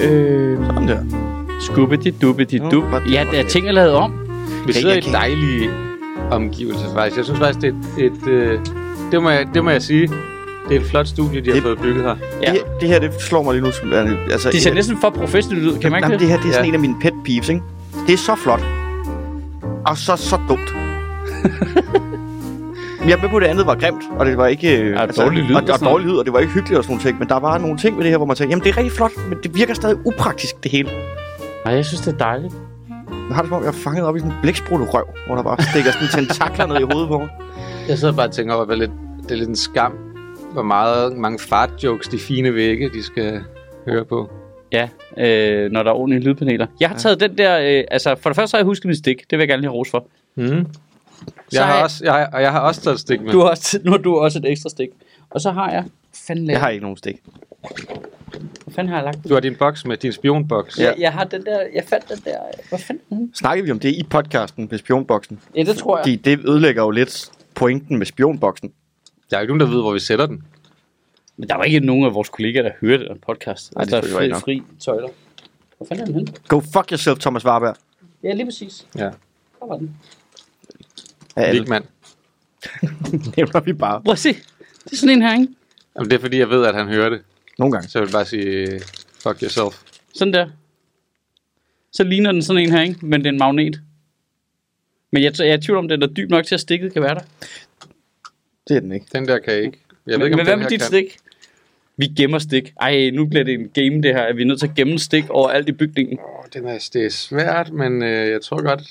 Øh, Sådan der. skubbidi dubbidi Nå, dub. Ja, der er ting er lavet om. Vi sidder i dejlige omgivelser faktisk. Jeg synes faktisk, det er et... et øh, det, må jeg, det må jeg sige. Det er et flot studie, de har Det- fået bygget her. Ja. Det, det her, det slår mig lige nu. Som, altså, Det ser næsten for professionelt ud, kan man ikke det det? her, det er sådan Ja. en af mine pet peeves, ikke? Det er så flot. Og så, så dumt. Men jeg er med på, at det andet var grimt, og det var ikke... Ja, dårlig lyd og, og og, dårlig lyd, og det var ikke hyggeligt og sådan nogle ting. Men der var nogle ting ved det her, hvor man tænkte, jamen det er rigtig flot, men det virker stadig upraktisk, det hele. Nej, jeg synes, det er dejligt. Jeg har det som om, jeg er fanget op i sådan en blæksprutte røv, hvor der bare stikker sådan tentakler ned i hovedet på mig. Jeg sidder bare og tænker over, at det er lidt, det er lidt en skam, hvor meget, mange fart-jokes de fine vægge, de skal høre på. Ja, øh, når der er ordentlige lydpaneler. Jeg har taget den der, øh, altså for det første har jeg husket min stik. Det vil jeg gerne lige have ros for. Mm. Jeg har jeg- også, jeg, har, og jeg har også taget et stik med. Du har også, nu har du også et ekstra stik. Og så har jeg, fanden, Jeg har ikke nogen stik. hvad fanden har jeg lagt? Du har din boks med, din spionboks. Ja. Jeg, jeg har den der, jeg fandt den der, hvad fanden? er den? Snakker vi om det i podcasten med spionboksen? Ja, det tror jeg. Fordi det ødelægger jo lidt pointen med spionboksen. Der er ikke nogen, der ved, hvor vi sætter den. Men der var ikke nogen af vores kollegaer, der hørte den podcast. Nej, det altså, er der er selvfølgelig fri, fri tøjler. Hvor fanden er den henne? Go fuck yourself, Thomas Warberg. Ja, lige præcis. Ja. Der var den. Alle. Vigman. Nævner vi bare. Prøv at se. Det er sådan en her, ikke? Jamen, det er fordi, jeg ved, at han hører det. Nogle gange. Så jeg vil bare sige, fuck yourself. Sådan der. Så ligner den sådan en her, ikke? Men det er en magnet. Men jeg, jeg er i tvivl om, den er dyb nok til, at stikket kan være der. Det er den ikke. Den der kan jeg ikke. Jeg ved men, ikke, om men hvad med dit kan. stik? Vi gemmer stik. Ej, nu bliver det en game det her, at vi er nødt til at gemme stik over alt i bygningen. Åh, den er, det er svært, men øh, jeg tror godt...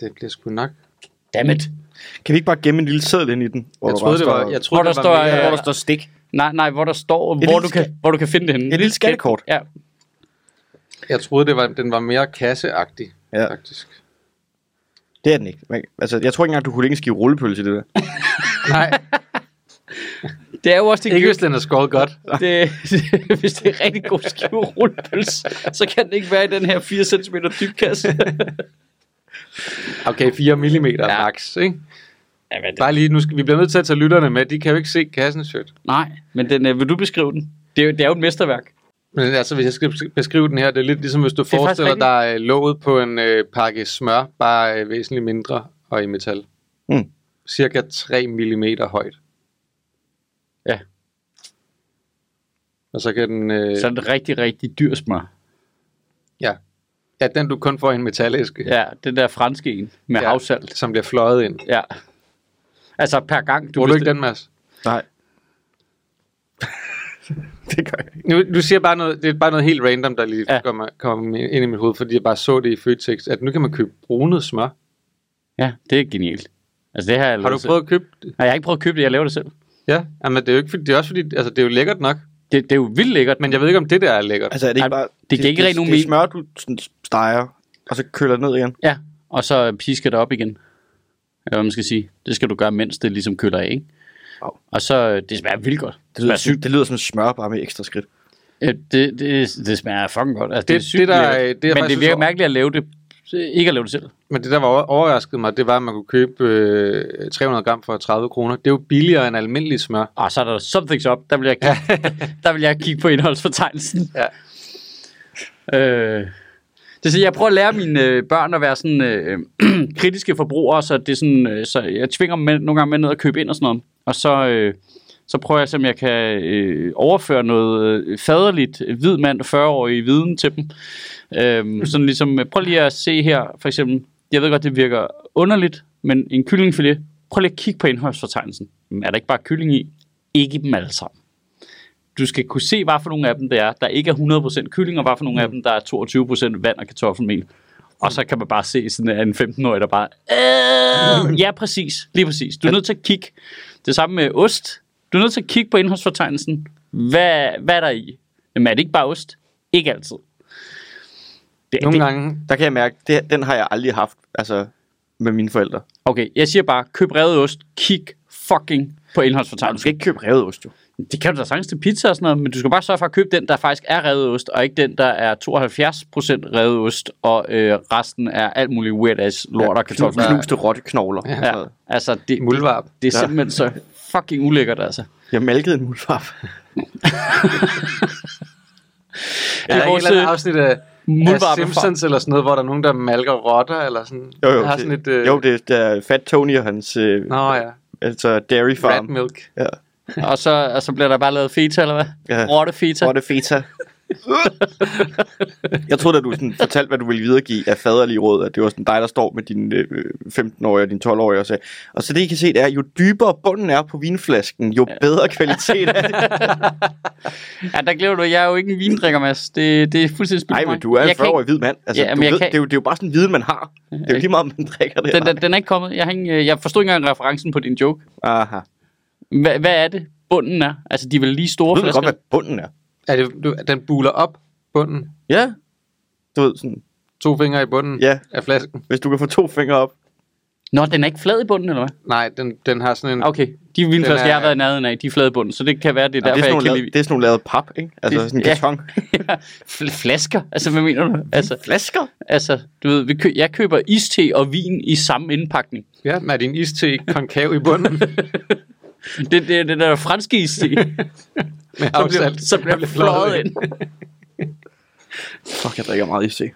Det bliver sgu nok. Dammit. Kan vi ikke bare gemme en lille seddel ind i den? Hvor Jeg der troede, det var, står- jeg troede, Hvor det der var står, mere, øh, hvor der står stik. Nej, nej, hvor der står, hvor lille du, kan, hvor du kan finde det henne. Et lille skattekort. Ja. jeg troede, det var, den var mere kasseagtig, Ja. faktisk. Det er den ikke. Altså, jeg tror ikke engang, du kunne en skive rullepølse i det der. Nej, Det er jo også det, ikke hvis den er skåret godt. det, hvis det er rigtig god skive rullepøls, så kan det ikke være i den her 4 cm dyb kasse. Okay, 4 mm Ja. max, ikke? ja, men det, Bare lige, nu skal, vi bliver nødt til at tage lytterne med. De kan jo ikke se kassen sødt. nej, men den, øh, vil du beskrive den? Det er, jo, det er jo et mesterværk. Men altså, hvis jeg skal beskrive den her, det er lidt ligesom hvis du er forestiller dig øh, låget på en øh, pakke smør, bare øh, væsentligt mindre og i metal. Mm. Cirka 3 mm højt. Og så kan den... Øh, Så er det rigtig, rigtig dyr smør. ja. ja, den du kun får i en metalæske, Ja, den der franske en med ja. Havsalt. som bliver fløjet ind. Ja. Altså per gang, du Tror du ikke den, Mads? Nej. det gør jeg ikke. Nu, du siger bare noget, det er bare noget helt random, der lige Ja. kommer, kommer ind i mit hoved, fordi jeg bare så det i Føtex, at nu kan man købe brunet smør. Ja, det er genialt. Altså det har jeg Har du selv. prøvet at købe det? Nej, jeg har ikke prøvet at købe det, jeg laver det selv. Ja, Jamen, det er jo ikke, fordi- det er også fordi, altså det er jo lækkert nok, Det, det er jo vildt lækkert, men jeg ved ikke, om det der er lækkert. Altså, er det ikke bare... det giver ikke rigtig nogen Det er smør, du sådan steger, og så køler det ned igen. Ja, og så pisker det op igen. Eller hvad man skal sige. Det skal du gøre, mens det ligesom køler af, ikke? Wow. Og så, det smager vildt godt. Det lyder, sygt. det lyder som smør, bare med ekstra skridt. Ja, det, det, det smager fucking godt. Altså, det, Det- er sygt det der- lækkert. det er Men det virker mærkeligt at lave det, ikke at lave det selv. Men det, der var over- overrasket mig, det var, at man kunne købe øh, 300 gram for 30 kroner. Det er jo billigere end almindelig smør. Og så er der something's up. Der vil jeg kigge, der vil jeg kigge på indholdsfortegnelsen. Ja. Øh, det er, jeg prøver at lære mine øh, børn at være sådan øh, kritiske forbrugere, så det er sådan, øh, så jeg tvinger dem med, nogle gange med ned at købe ind og sådan noget. Og så, øh, så prøver jeg, om jeg kan øh, overføre noget øh, faderligt hvid mand, 40-årig viden til dem. Øh, sådan ligesom, øh, prøv lige at se her, for eksempel, jeg ved godt, det virker underligt, men en kyllingfilet, prøv lige at kigge på indholdsfortegnelsen. Er der ikke bare kylling i? Ikke dem alle sammen du skal kunne se, hvad for nogle af dem det er, der ikke er 100% kylling, og hvad for nogle af dem, der er 22% vand og kartoffelmel. Og så kan man bare se sådan en 15-årig, der bare... Øh, ja, præcis. Lige præcis. Du er nødt til at kigge. Det samme med ost. Du er nødt til at kigge på indholdsfortegnelsen. Hvad, hvad er der i? Jamen er det ikke bare ost? Ikke altid. Det, Nogle det, gange, Der kan jeg mærke, det, den har jeg aldrig haft, altså med mine forældre. Okay, jeg siger bare, køb revet ost. Kig fucking på Nej, du indholdsfortegnelsen. skal ikke købe revet ost, jo. Det kan du da sagtens til pizza og sådan noget, men du skal bare sørge for at købe den, der faktisk er revet ost, og ikke den, der er 72% revet ost, og øh, resten er alt muligt weird ass lort og kartofler. Knu- Knuste rotteknogler. Ja. Ja, altså det, Muldvarp. det er Ja. simpelthen så fucking ulækkert, altså. Jeg malkede en muldvarp. Er der vores, ikke et øh, afsnit af, af Simpsons eller sådan noget, hvor der er nogen, der malker rotter, eller sådan? Jo, jo, Jeg har det, sådan et, øh, jo det, det er Fat Tony og hans øh, Nå ja, altså dairy rat farm. milk. Ja. Og så, og så bliver der bare lavet feta, eller hvad? Ja. Rotte feta. Det feta? jeg troede, at du sådan fortalte, hvad du ville videregive af faderlige råd, at det var sådan dig, der står med din øh, 15-årige og din 12-årige og sagde, og så det I kan se, det er, jo dybere bunden er på vinflasken, jo bedre kvalitet er det. Ja, der glemmer du, jeg er jo ikke en vindrikker, Mads. Det, det er fuldstændig spildt Nej, men du er en Jeg kan 40-årig hvid mand. Altså, Ja, du ved, kan- det, er jo, det er jo bare sådan en viden, man har. Det er jo lige meget, om man drikker det. den, den, den er ikke kommet. Jeg, har ikke, øh, jeg forstod ikke engang referencen på din joke. Aha. Hvad, hvad er det, bunden er? Altså, de er vel lige store Du ved flasker? godt, hvad bunden er. Er det, du, den buler op bunden? Ja. Du ved sådan, To fingre i bunden ja, af flasken? hvis du kan få to fingre op. Nå, den er ikke flad i bunden, eller hvad? Nej, den, den har sådan en... Okay, de vinflasker, er- jeg har været i nærheden af, de er flade i bunden, så det kan være, det er Ja, det, derfor, er sådan jeg lavet, lide det er sådan nogle lavet pap, ikke? Altså Det- sådan en ja. karton. Fl- flasker. Altså, hvad mener du? Altså, Flasker? altså du ved, vi kø- jeg køber iste og vin i samme indpakning. Ja, med din iste konkav i bunden. Det, det er det der franske iste, med så bliver, så bliver fløjet ind. Fuck, jeg drikker meget is til.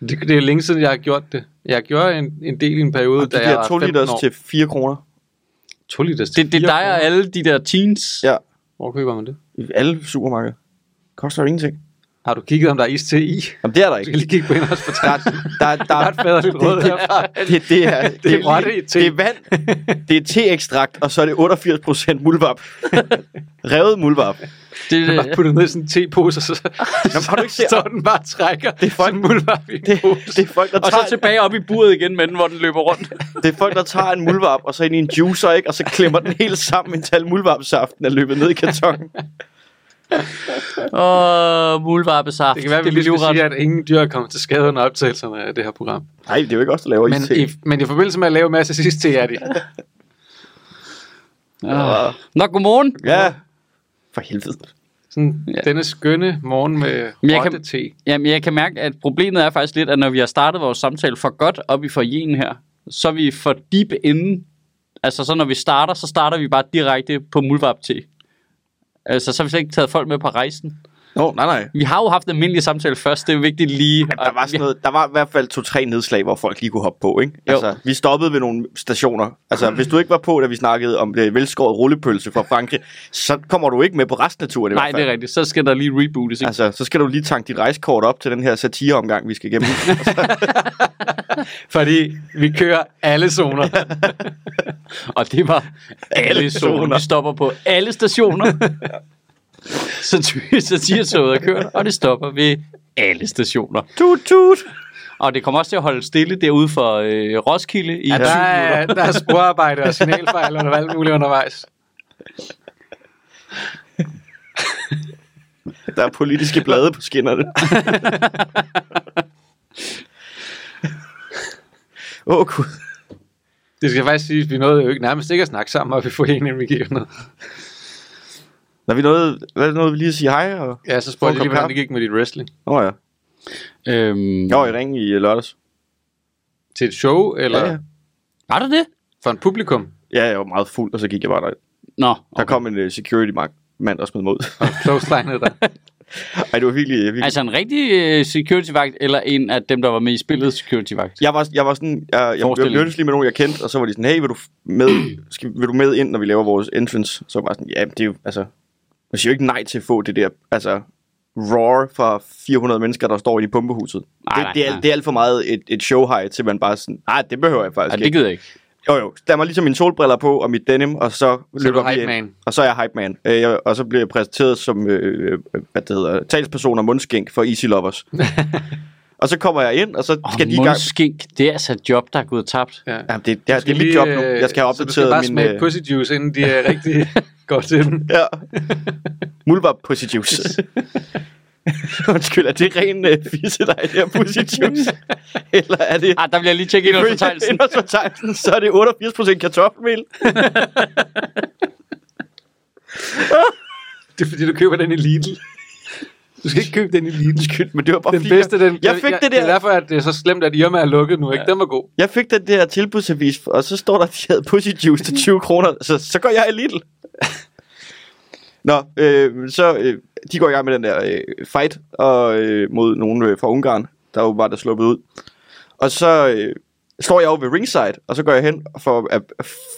Det, det er længe siden, jeg har gjort det. Jeg gjorde en, en del i en periode, Og da jeg der var 2 15 liters år. til 4 kroner. 2 liters til Det, det er dig og alle de der teens. Ja, Hvor køber man det? i alle supermarkeder. Koster jo ingenting. Har du kigget, om der er is til i? Jamen, det er der Du skal ikke. lige kigge på indholdsfortegnelsen. Der, der, der, Der er et faderligt råd herfra. det, det, er, det, er rotte i te. det er vand, det er teekstrakt, og så er det 88% muldvarp. Revet muldvarp. Det, Den bare puttet ned i sådan en tepose, og så, Jamen, har du ikke set- står den bare og trækker Det er folk- sådan muldvarp i en Det, pose. det, er folk, der og så tager, tilbage op i buret igen med den, hvor den løber rundt. det er folk, der tager en muldvarp, og så ind i en juicer, ikke? og så klemmer den helt sammen, indtil al muldvarpsaften er løbet ned i kartongen. Åh, mulvarpesaft. Det kan være, at vi er lige skal sige, at ingen dyr er kommet til skade under optagelserne af det her program. Nej, det er jo ikke os, der laver Men is i, men i forbindelse med at lave en masse sidst til, er det. Ah. Nå, godmorgen. Ja, for helvede. Sådan, Ja. ja. Denne skønne morgen med Men jeg kan- rotte-te. Jamen, jeg kan mærke, at problemet er faktisk lidt, at når vi har startet vores samtale for godt op i forjen her, så er vi for deep inde. Altså, så når vi starter, så starter vi bare direkte på mulvarp te. Altså, så har vi slet ikke taget folk med på rejsen. Nå, nej, nej. Vi har jo haft en almindelig samtale først, det er vigtigt lige... Der var, sådan noget, der var i hvert fald to-tre nedslag, hvor folk lige kunne hoppe på, ikke? Jo. Altså, vi stoppede ved nogle stationer. Altså, hvis du ikke var på, da vi snakkede om det velskåret rullepølse fra Frankrig, så kommer du ikke med på resten af turen i Nej, hvert det fald. er rigtigt. Så skal der lige rebootes. Ikke? Altså, så skal du lige tanke dit rejsekort op til den her satireomgang, vi skal igennem. Fordi vi kører alle zoner. Og det var alle Alle zoner. zoner. Vi stopper på alle stationer. så satirettoget er kørt, og det stopper ved alle stationer. tut, tut. Og det kommer også til at holde stille derude for øh, Roskilde i Ja, 20 der, minutter. er, der er sporarbejde og signalfejl og alt muligt undervejs. Der er politiske blade på skinnerne. Åh, oh, gud. Det skal faktisk sige, at vi nåede jo ikke nærmest ikke at snakke sammen, og vi får en, gik ned. Når vi nåede, hvad er det noget, vi lige at sige hej? Og... Ja, så spurgte jeg lige, hvordan det gik med dit wrestling. Åh oh, ja. Øhm, Jeg var i ring i øh, lørdags. Til et show, eller Ja, ja, var det det? for en publikum? ja, jeg var meget fuld, og så gik jeg bare der. Nå, Der okay. kom en uh, security mand og smed mod. Clothesline der. Ej, det var virkelig, virkelig. Altså en rigtig uh, security-vagt, eller en af dem, der var med i spillet security-vagt? Jeg var, jeg var sådan, jeg, jeg, mødtes lige med nogen, jeg kendte, og så var de sådan, hey, vil du med, skal, vil du med ind, når vi laver vores entrance? Så var jeg sådan, ja, det er jo, altså, man siger jo ikke nej til at få det der, altså, roar fra 400 mennesker, der står i pumpehuset. Nej, det, nej, det, er, nej. det er alt for meget et, et show high, til man bare sådan, nej, det behøver jeg faktisk Ja, det ikke. gider jeg ikke. Jo, jo, der var ligesom mine solbriller på, og mit denim, og så, Så er løber hype man. Og så er jeg hype man. Øh, jeg, og så bliver jeg præsenteret som, øh, øh, hvad det hedder, talsperson og mundskænk for Easy Lovers. og så kommer jeg ind, og så Oh, skal de i gang. mundskink, det er altså et job, der er gået tabt. Ja. Jamen, det, det, det, det er mit job nu. øh, Jeg skal have Så du skal opdateret bare min... smage øh, pussy juice, inden de er rigtig godt til den. Ja. Mulvar pussy juice. Undskyld, er det ren uh, fisse dig, det her pussy juice? Eller er det... Ah, der vil jeg lige tjekke ind under fortegnelsen. Indholdsfortegnelsen, så er det 88% kartoffelmel. Det er fordi, du køber den i Lidl. Du skal ikke købe den i Lidl. Undskyld, men det var bare Den fordi, bedste, den, jeg fik jeg, det Det er der, derfor, at det er så slemt, at Irma er lukket nu. Ikke? Den var god. jeg fik den der tilbudsavis, og så står der, at de havde pussy juice til 20 kroner, så, så går jeg i Lidl. Nå, øh, så øh, de går i gang med den der øh, fight og, øh, mod nogen øh, fra Ungarn, der jo bare der sluppet ud. Og så øh, står jeg over ved ringside, og så går jeg hen for, øh,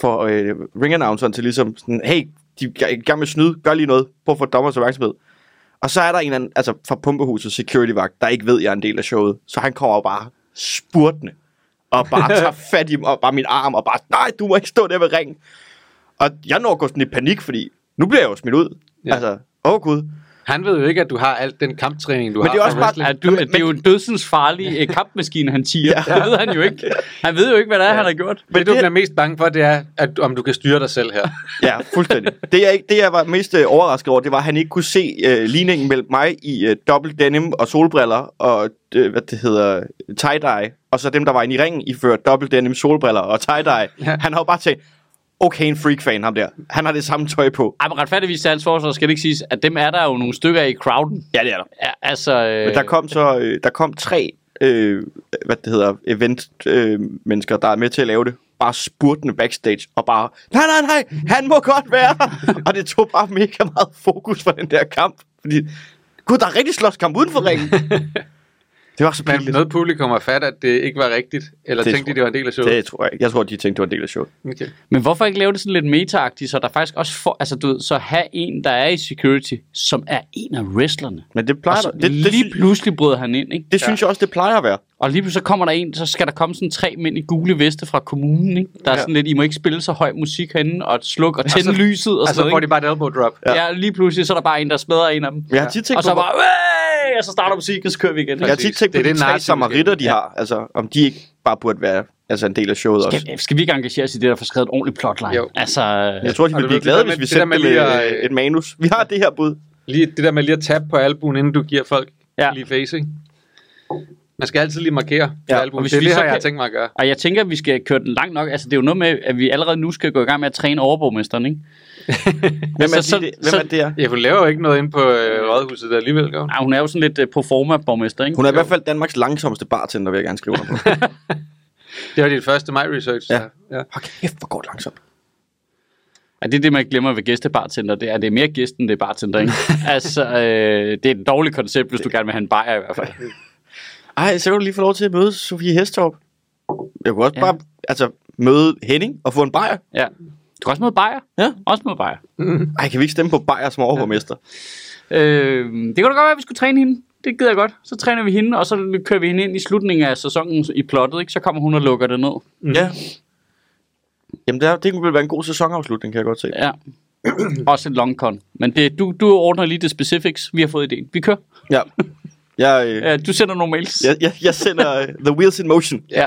for øh, ring-announceren til ligesom sådan, hey, de er i gang med at snyde, gør lige noget, prøv at få dommers opmærksomhed. Og så er der en anden, altså fra pumpehuset security-vagt, der ikke ved, jeg er en del af showet. Så han kommer jo bare spurtende, og bare tager fat i og bare min arm, og bare, nej, du må ikke stå der ved ringen. Og jeg når at gå sådan i panik, fordi nu bliver jeg jo smidt ud. Ja. Ja. Altså, åh oh, gud. Han ved jo ikke, at du har alt den kamptræning, du Men har. det er også bare-. Ja, du, det er jo en dødsens farlig øh, kampmaskine, han tiger. Ja. Ja. Det ved han jo ikke. Han ved jo ikke, hvad det er, han har gjort. Det, du det- bliver mest bange for, det er, at, om du kan styre dig selv her. Ja, fuldstændig. det, jeg, ikke- det, jeg var mest øh, overrasket over, det var, at han ikke kunne se øh, ligningen mellem mig i øh, dobbelt denim og solbriller og, øh, hvad det hedder, tie-dye, og så dem, der var inde i ringen, iført dobbelt denim, solbriller og tie-dye. Ja. Ja. Han har jo bare tænkt, okay, en freak-fan, ham der. Han har det samme tøj på. Ej, men retfærdigvis til hans forsvar skal det ikke siges, at dem er der jo nogle stykker i crowden. Ja, det er der. Ja, altså... Øh, Men der kom så øh, der kom tre øh, hvad det hedder event øh, mennesker der er med til at lave det bare spurtende backstage og bare nej nej nej han må godt være her." og det tog bare mega meget fokus fra den der kamp fordi gud der er rigtig slåskamp uden for ringen det var så Men pinligt noget publikum har fat, at det ikke var rigtigt. Eller Det tænkte tror de, det var en del af showet. det tror jeg ikke. jeg tror de tænkte det var en del af showet Okay. Men hvorfor ikke lave det sådan lidt meta så der faktisk også får... Altså, du ved, så have en, der er i security, som er en af wrestlerne. men det plejer Og så det, det, lige pludselig bryder han ind, ikke? det synes jeg også det plejer at være Og lige pludselig så kommer der en, så skal der komme sådan tre mænd i gule veste fra kommunen, ikke? Der er Ja. sådan lidt, I må ikke spille så høj musik herinde, og sluk og tænde så- lyset og Og så sådan får noget, de bare et elbow drop. ikke? Ja, lige pludselig så er der bare en, der smadrer en af dem. jeg har tit tænkt Og så på, bare, "Way!" og så starter musikken, og så kører vi igen. jeg har tit tænkt Det på er de det tre narrativ, samaritter de ja. har altså om de ikke bare burde være altså en del af showet også Skal, skal vi ikke engagere os i det, der får skrevet et ordentligt plotline? Jo. Altså, Jeg tror, de ville blive glade, det hvis vi det sendte med dem lige øh, at- et manus. Vi har det her bud. Lige, det der med lige at tabe på albuen, inden du giver folk Ja. ja. lige face, ikke? Man skal altid lige markere på Ja, albuen. hvis Det er vi det så her, jeg kan- tænkt mig at gøre. og jeg tænker, at vi skal køre den langt nok. Altså, det er jo noget med, at vi allerede nu skal gå i gang med at træne overborgmesteren, ikke? Hvem er, Altså, de, så- det? så- Hvem er det her? Ja, hun laver jo ikke noget inde på øh, rådhuset der alligevel, gør hun? Ja, hun er jo sådan lidt uh, pro forma borgmester, ikke? Hun er i hvert fald Danmarks langsomste bartender, vil jeg gerne skrive under på. Det var dit første my research. Ja. så- ja. Hold kæft, hvor går det langsomt. Ja, det er det, man glemmer ved gæstebartender. Det er, det er mere gæsten, det er bartender, ikke? altså, øh, det er et dårligt koncept, hvis du gerne vil have en bajer i hvert fald. Ej, så kan du lige få lov til at møde Sofie Hestorp. Jeg kunne også Ja. ja. bare altså, møde Henning og få en bajer. Ja. Du kan også møde bajer. Ja. Også møde bajer. Ej, kan vi ikke stemme på bajer som overborgmester? Øh, det kunne da godt være, at vi skulle træne hende. Det gider jeg godt. Så træner vi hende, og så kører vi hende ind i slutningen af sæsonen i plottet, ikke? Så kommer hun og lukker det ned. Mm. Ja. Jamen, det, er, det kunne vel være en god sæsonafslutning, kan jeg godt se. Ja. Også en long con. Men det, du, du ordner lige det specifics. Vi har fået idéen. Vi kører. Ja. Jeg, øh, Ja, du sender nogle mails. jeg, jeg, jeg sender uh, The Wheels in Motion. ja.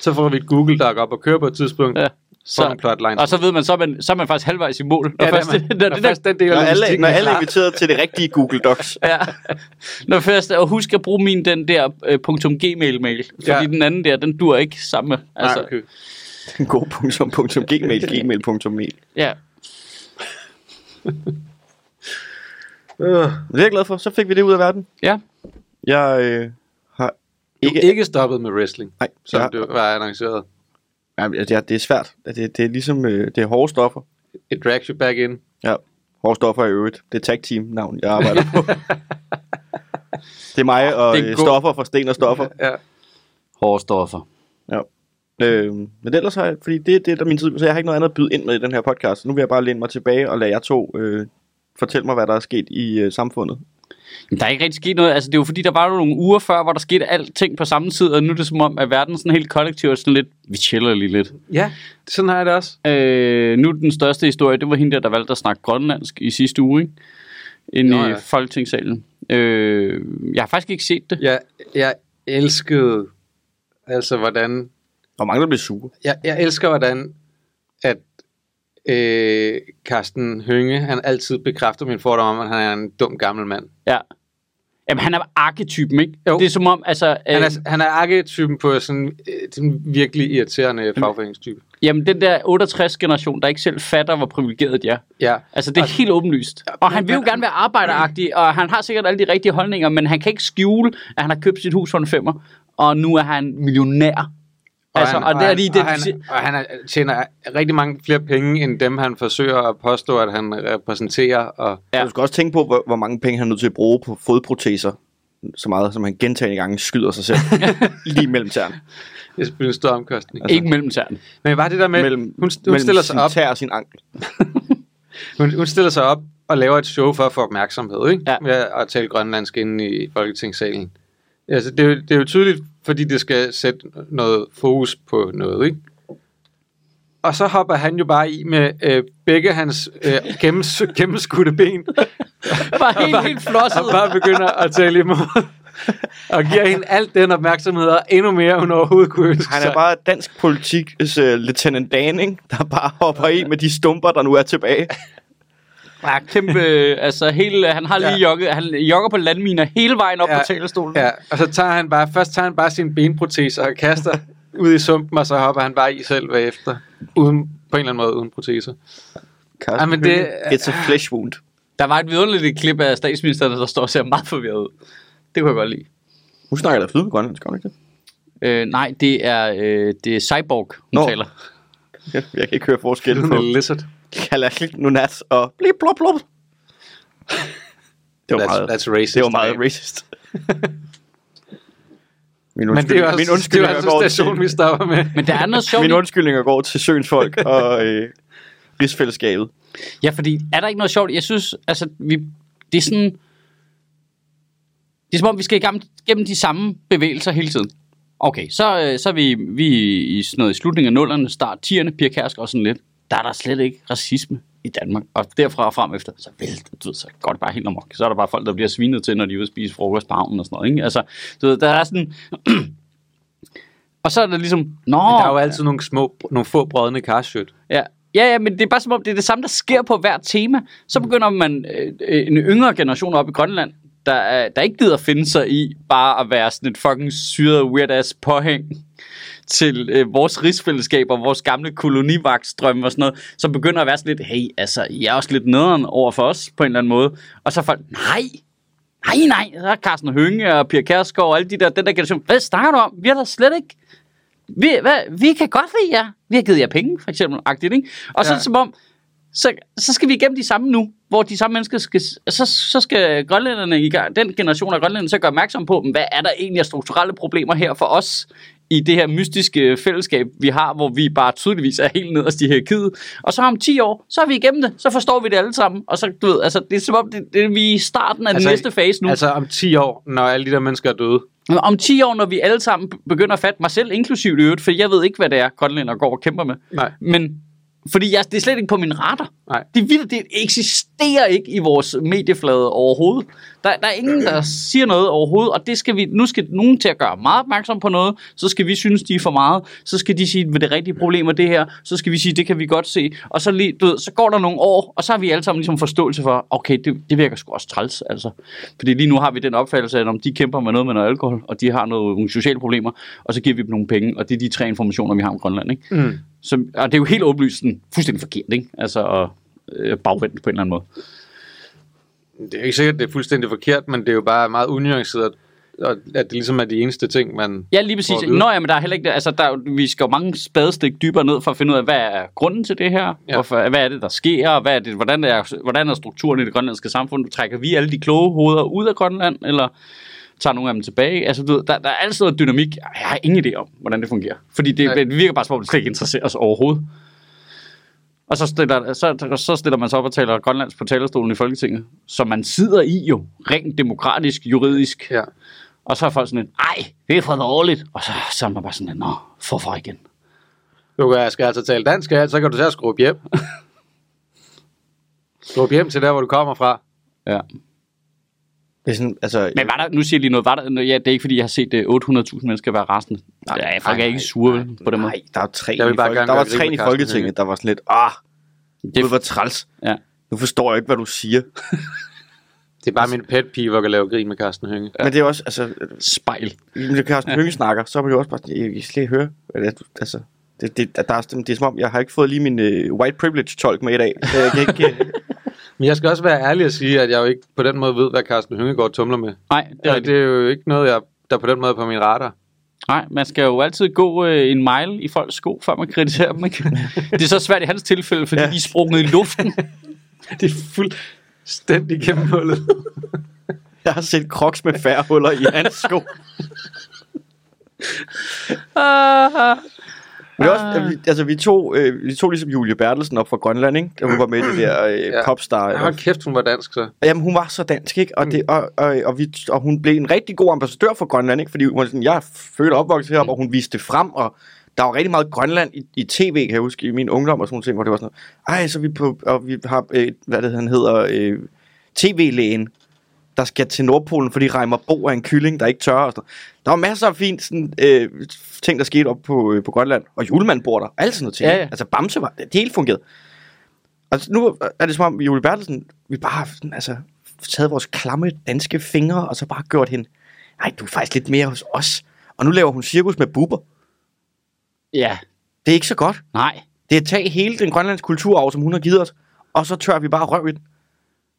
Så får vi et Google Doc op og kører på et tidspunkt. ja. Så, plotline. og så ved man, så er man, så er man faktisk halvvejs i mål. Når ja, først, det, er man, når, når det der, først den del Når alle, når er alle er inviteret til det rigtige Google Docs. ja. Når først, og husk at bruge min den der uh, .gmail-mail. Fordi Ja. den anden der, den dur ikke sammen med. Altså, Nej, okay. En god punktum, punktum, gmail, gmail, punktum, mail. Ja. Det er jeg glad for. Så fik vi det ud af verden. Ja. Jeg øh, har Du ikke... er ikke stoppet med wrestling, Nej, som jeg, du var annonceret. ja, det, er, det er svært. Det, det er ligesom... Øh, det er hårde stoffer. It drags you back in. Ja, hårde stoffer i øvrigt. Det er tag team navn, jeg arbejder på. det er mig og Det er øh, stoffer fra sten og stoffer. Ja. Hårde stoffer. Øh, men ellers har jeg, fordi det, det er der min tid, så jeg har ikke noget andet at byde ind med i den her podcast. Nu vil jeg bare læne mig tilbage og lade jer to øh, fortælle mig, hvad der er sket i øh, samfundet. Men der er ikke rigtig sket noget. Altså, det er jo fordi, der var jo nogle uger før, hvor der skete alting på samme tid, og nu er det som om, at verden sådan helt kollektivt er sådan lidt, vi chiller lige lidt. ja, sådan har jeg det også. Øh, nu den største historie, det var hende der, der valgte at snakke grønlandsk i sidste uge, ikke? Inde Nå, i ja. Folketingssalen. Øh, jeg har faktisk ikke set det. Jeg, jeg elskede, altså hvordan, Og mange, der bliver sure. jeg, jeg elsker hvordan, at øh, Carsten Hønge, han altid bekræfter min fordom om, at han er en dum gammel mand. Ja. Jamen, han er arketypen, ikke? Jo. Det er som om, altså... Han øh, er, han er arketypen på sådan øh, den virkelig irriterende fagforeningstype. Jamen, den der 68-generation, der ikke selv fatter, hvor privilegeret de er. Ja. Altså, det er helt åbenlyst. Og han vil jo gerne være arbejderagtig, og han har sikkert alle de rigtige holdninger, men han kan ikke skjule, at han har købt sit hus for en femmer, og nu er han millionær. Altså, han, og det er lige det, og han, og han er, tjener rigtig mange flere penge, end dem han forsøger at påstå, at han repræsenterer. Og, Ja. Du skal også tænke på, hvor, hvor mange penge han er nødt til at bruge på fodproteser. Så meget, som han gentagende gange skyder sig selv lige mellem tæerne. det er selvfølgelig en stor omkostning. Altså, ikke mellem tæerne. Men bare det der med, mellem, hun, hun mellem stiller sig sin op, tær og sin ankel. hun, hun stiller sig op og laver et show for at få opmærksomhed, ikke? Ja. Ved at tale grønlandsk inde i Folketingssalen. Altså, det, er jo, det er jo tydeligt, fordi det skal sætte noget fokus på noget, ikke? Og så hopper han jo bare i med øh, begge hans øh, gennems, gennemskudte ben, Bare helt, helt flosset. og bare begynder at tale imod. og giver hende alt den opmærksomhed, og endnu mere, hun overhovedet kunne ønske Han sig. er bare dansk politiks uh, Lieutenant Dan, ikke? der bare hopper i med de stumper, der nu er tilbage. Ja, kæmpe, altså hele, han har lige Ja. jogget, han jogger på landminer hele vejen op Ja. på talerstolen. Ja, og så tager han bare, først tager han bare sin benprotese og kaster ud i sumpen, og så hopper han bare i selv bagefter. Uden, på en eller anden måde uden proteser. Carsten Ej, men det- It's a flesh wound. Der var et vidunderligt klip af statsministeren, der står og ser meget forvirret ud. Det kunne jeg godt lide. Nu snakker der flydende grønlandsk, gør hun ikke det? Øh, nej, det er, øh, det er Cyborg, hun Nå. taler. Jeg, jeg kan ikke høre forskel på lizard. Kalashnik, Nunat og blip, blop, blop. Det var That's, meget, that's racist. det var meget man. racist. Min Men det er jo min også, det er altså station, vi til, stopper med. Men der er noget sjovt. min undskyldninger går til Søens folk og øh, rigsfællesskabet. Ja, fordi er der ikke noget sjovt? Jeg synes, altså, vi, det er sådan... Det er som om, vi skal igennem, gennem de samme bevægelser hele tiden. Okay, så, øh, så er vi, vi i sådan noget i slutningen af nullerne, start 10'erne, Pia Kærsgaard og sådan lidt. Der er der slet ikke racisme i Danmark. Og derfra og frem efter, så vel, du ved, så går det bare helt amok. Så er der bare folk, der bliver svinet til, når de er ude at spise frokost på havnen og sådan noget. Ikke? Altså, du ved, der er sådan... og så er der ligesom... Nå, Men der er jo altid nogle små, nogle få brødne karshødt. Ja. Ja, ja, men det er bare som om, det er det samme, der sker på hvert tema. Så begynder man øh, øh, en yngre generation op i Grønland, der, er, der ikke gider finde sig i bare at være sådan et fucking syret weird-ass påhæng til øh, vores rigsfællesskab og vores gamle kolonivagtstrøm og sådan noget, som begynder at være sådan lidt, hey, altså, I er også lidt nederen over for os på en eller anden måde. Og så er folk, nej, nej, nej, så er Carsten Hønge og Pia Kærsgaard og alle de der, den der generation, hvad snakker du om? Vi har da slet ikke vi, hvad, vi kan godt lide jer. Vi har givet jer penge, for eksempel. Agtigt, ikke? Og så Ja. ja. som om, så, så skal vi igennem de samme nu, hvor de samme mennesker skal, så, så skal grønlænderne i gang, den generation af grønlænderne, så gøre opmærksom på, hvad er der egentlig af strukturelle problemer her for os i det her mystiske fællesskab, vi har, hvor vi bare tydeligvis er helt nederst i hierarkiet. Og så om 10 år, så er vi igennem det, så forstår vi det alle sammen. Og så, du ved, altså, det er som om, det, det vi er i starten af altså, den næste fase nu. Altså om 10 år, når alle de der mennesker er døde. Om 10 år, når vi alle sammen begynder at fatte mig selv, inklusiv i øvrigt, for jeg ved ikke, hvad det er, grønlænder går og kæmper med. Nej. Men fordi jeg, det er slet ikke på min radar. Nej. Det, er vildt, det eksisterer ikke i vores medieflade overhovedet. Der, der er ingen, der siger noget overhovedet, og det skal vi, nu skal nogen til at gøre meget opmærksom på noget, så skal vi synes, de er for meget, så skal de sige, hvad det rigtige problem er det her, så skal vi sige, det kan vi godt se, og så, lige, du ved, så går der nogle år, og så har vi alle sammen ligesom forståelse for, okay, det, det virker sgu også træls, altså. Fordi lige nu har vi den opfattelse, at om de kæmper med noget med noget alkohol, og de har noget, nogle sociale problemer, og så giver vi dem nogle penge, og det er de tre informationer, vi har om Grønland, ikke? Mm. Så, og det er jo helt åbenlyst fuldstændig forkert, ikke? Altså, og, øh, bagvendt på en eller anden måde. Det er ikke sikkert, det er fuldstændig forkert, men det er jo bare meget unuanceret, og at det ligesom er de eneste ting, man... Ja, lige præcis. At. Nå ja, men der er heller ikke, altså der, er vi skal jo mange spadestik dybere ned for at finde ud af, hvad er grunden til det her? Ja. Hvorfor, hvad er det, der sker? og Hvad er det, hvordan, er, hvordan er strukturen i det grønlandske samfund? Trækker vi alle de kloge hoveder ud af Grønland, eller tager nogle af dem tilbage? Altså, du der, der er altid noget dynamik. Jeg har ingen idé om, hvordan det fungerer. Fordi det, Nej. det virker bare som om, det slet ikke interesserer os overhovedet. Og så stiller, så, så stiller man sig op og taler grønlandsk på talerstolen i Folketinget, som man sidder i jo, rent demokratisk, juridisk. Ja. Og så er folk sådan lidt, ej, det er for dårligt. Og så, så er man bare sådan lidt, nå, forfra igen. Du kan, skal altså tale dansk, ja, så kan du at skrue hjem. skrue hjem til der, hvor du kommer fra. Ja. Det er sådan, altså, Men var der, nu siger jeg lige noget, var der, ja, det er ikke fordi, jeg har set øh, 800.000 mennesker være rasende. Nej, ja, folk er ikke sure vel, på den måde. Nej, der er tre Jeg vil i bare gerne der var tre i Folketinget, der var sådan lidt, ah, Det, var træls. ja. Nu forstår jeg ikke, hvad du siger. Det er bare min pet peeve at lave grin med Carsten Hønge. Men det er også, altså, Spejl. når Carsten Hønge snakker, så er man jo også bare sådan, jeg, jeg kan slet ikke høre, hvad det er, du- altså, det, det, der er, det er som om, jeg har ikke fået lige min uh, white privilege tolk med i dag. Så jeg kan ikke, uh, Men jeg skal også være ærlig og sige, at jeg jo ikke på den måde ved, hvad Carsten Hønge går og tumler med. Nej, det er, Ja, rigtigt. det er jo ikke noget, jeg, der på den måde er på min radar. Nej, man skal jo altid gå øh, en mile i folks sko, før man kritiserer dem. Ikke? det er så svært i hans tilfælde, fordi ja. De er sprunget i luften. Det er fuldstændig gennemhullet. jeg har set crocs med færre huller i hans sko. Ah, Men er også, vi, altså, vi tog, øh, vi tog ligesom Julie Bertelsen op fra Grønland, ikke? Da hun var med i det der øh, Ja. popstar. Hold kæft, hun var dansk så. Jamen, hun var så dansk, ikke? Og, det, og, og, og, vi, og hun blev en rigtig god ambassadør for Grønland, ikke? Fordi hun var sådan, jeg og opvokset heroppe, og hun viste det frem, og der var rigtig meget Grønland i, i tv, kan jeg huske, i min ungdom og sådan nogle ting, hvor det var sådan noget, ej, så vi på, og vi har, øh, hvad det han hedder, øh, tv-lægen, der skal til Nordpolen, fordi Reimer Bo er en kylling, der ikke tør. Og sådan. Der var masser af fint sådan, øh, ting, der skete op på, øh, på Grønland. Og julemand bor der. Alt sådan noget ting. Ja, ja. Altså Bamse var, det hele fungerede. Og nu er det som om, Julie Bertelsen, vi bare har sådan, altså, taget vores klamme danske fingre, og så bare gjort hende, nej, du er faktisk lidt mere hos os. Og nu laver hun cirkus med buber. ja, Det er ikke så godt. nej. Det er at tage hele den grønlandske kulturarv, som hun har givet os, og så tør vi bare røv i den.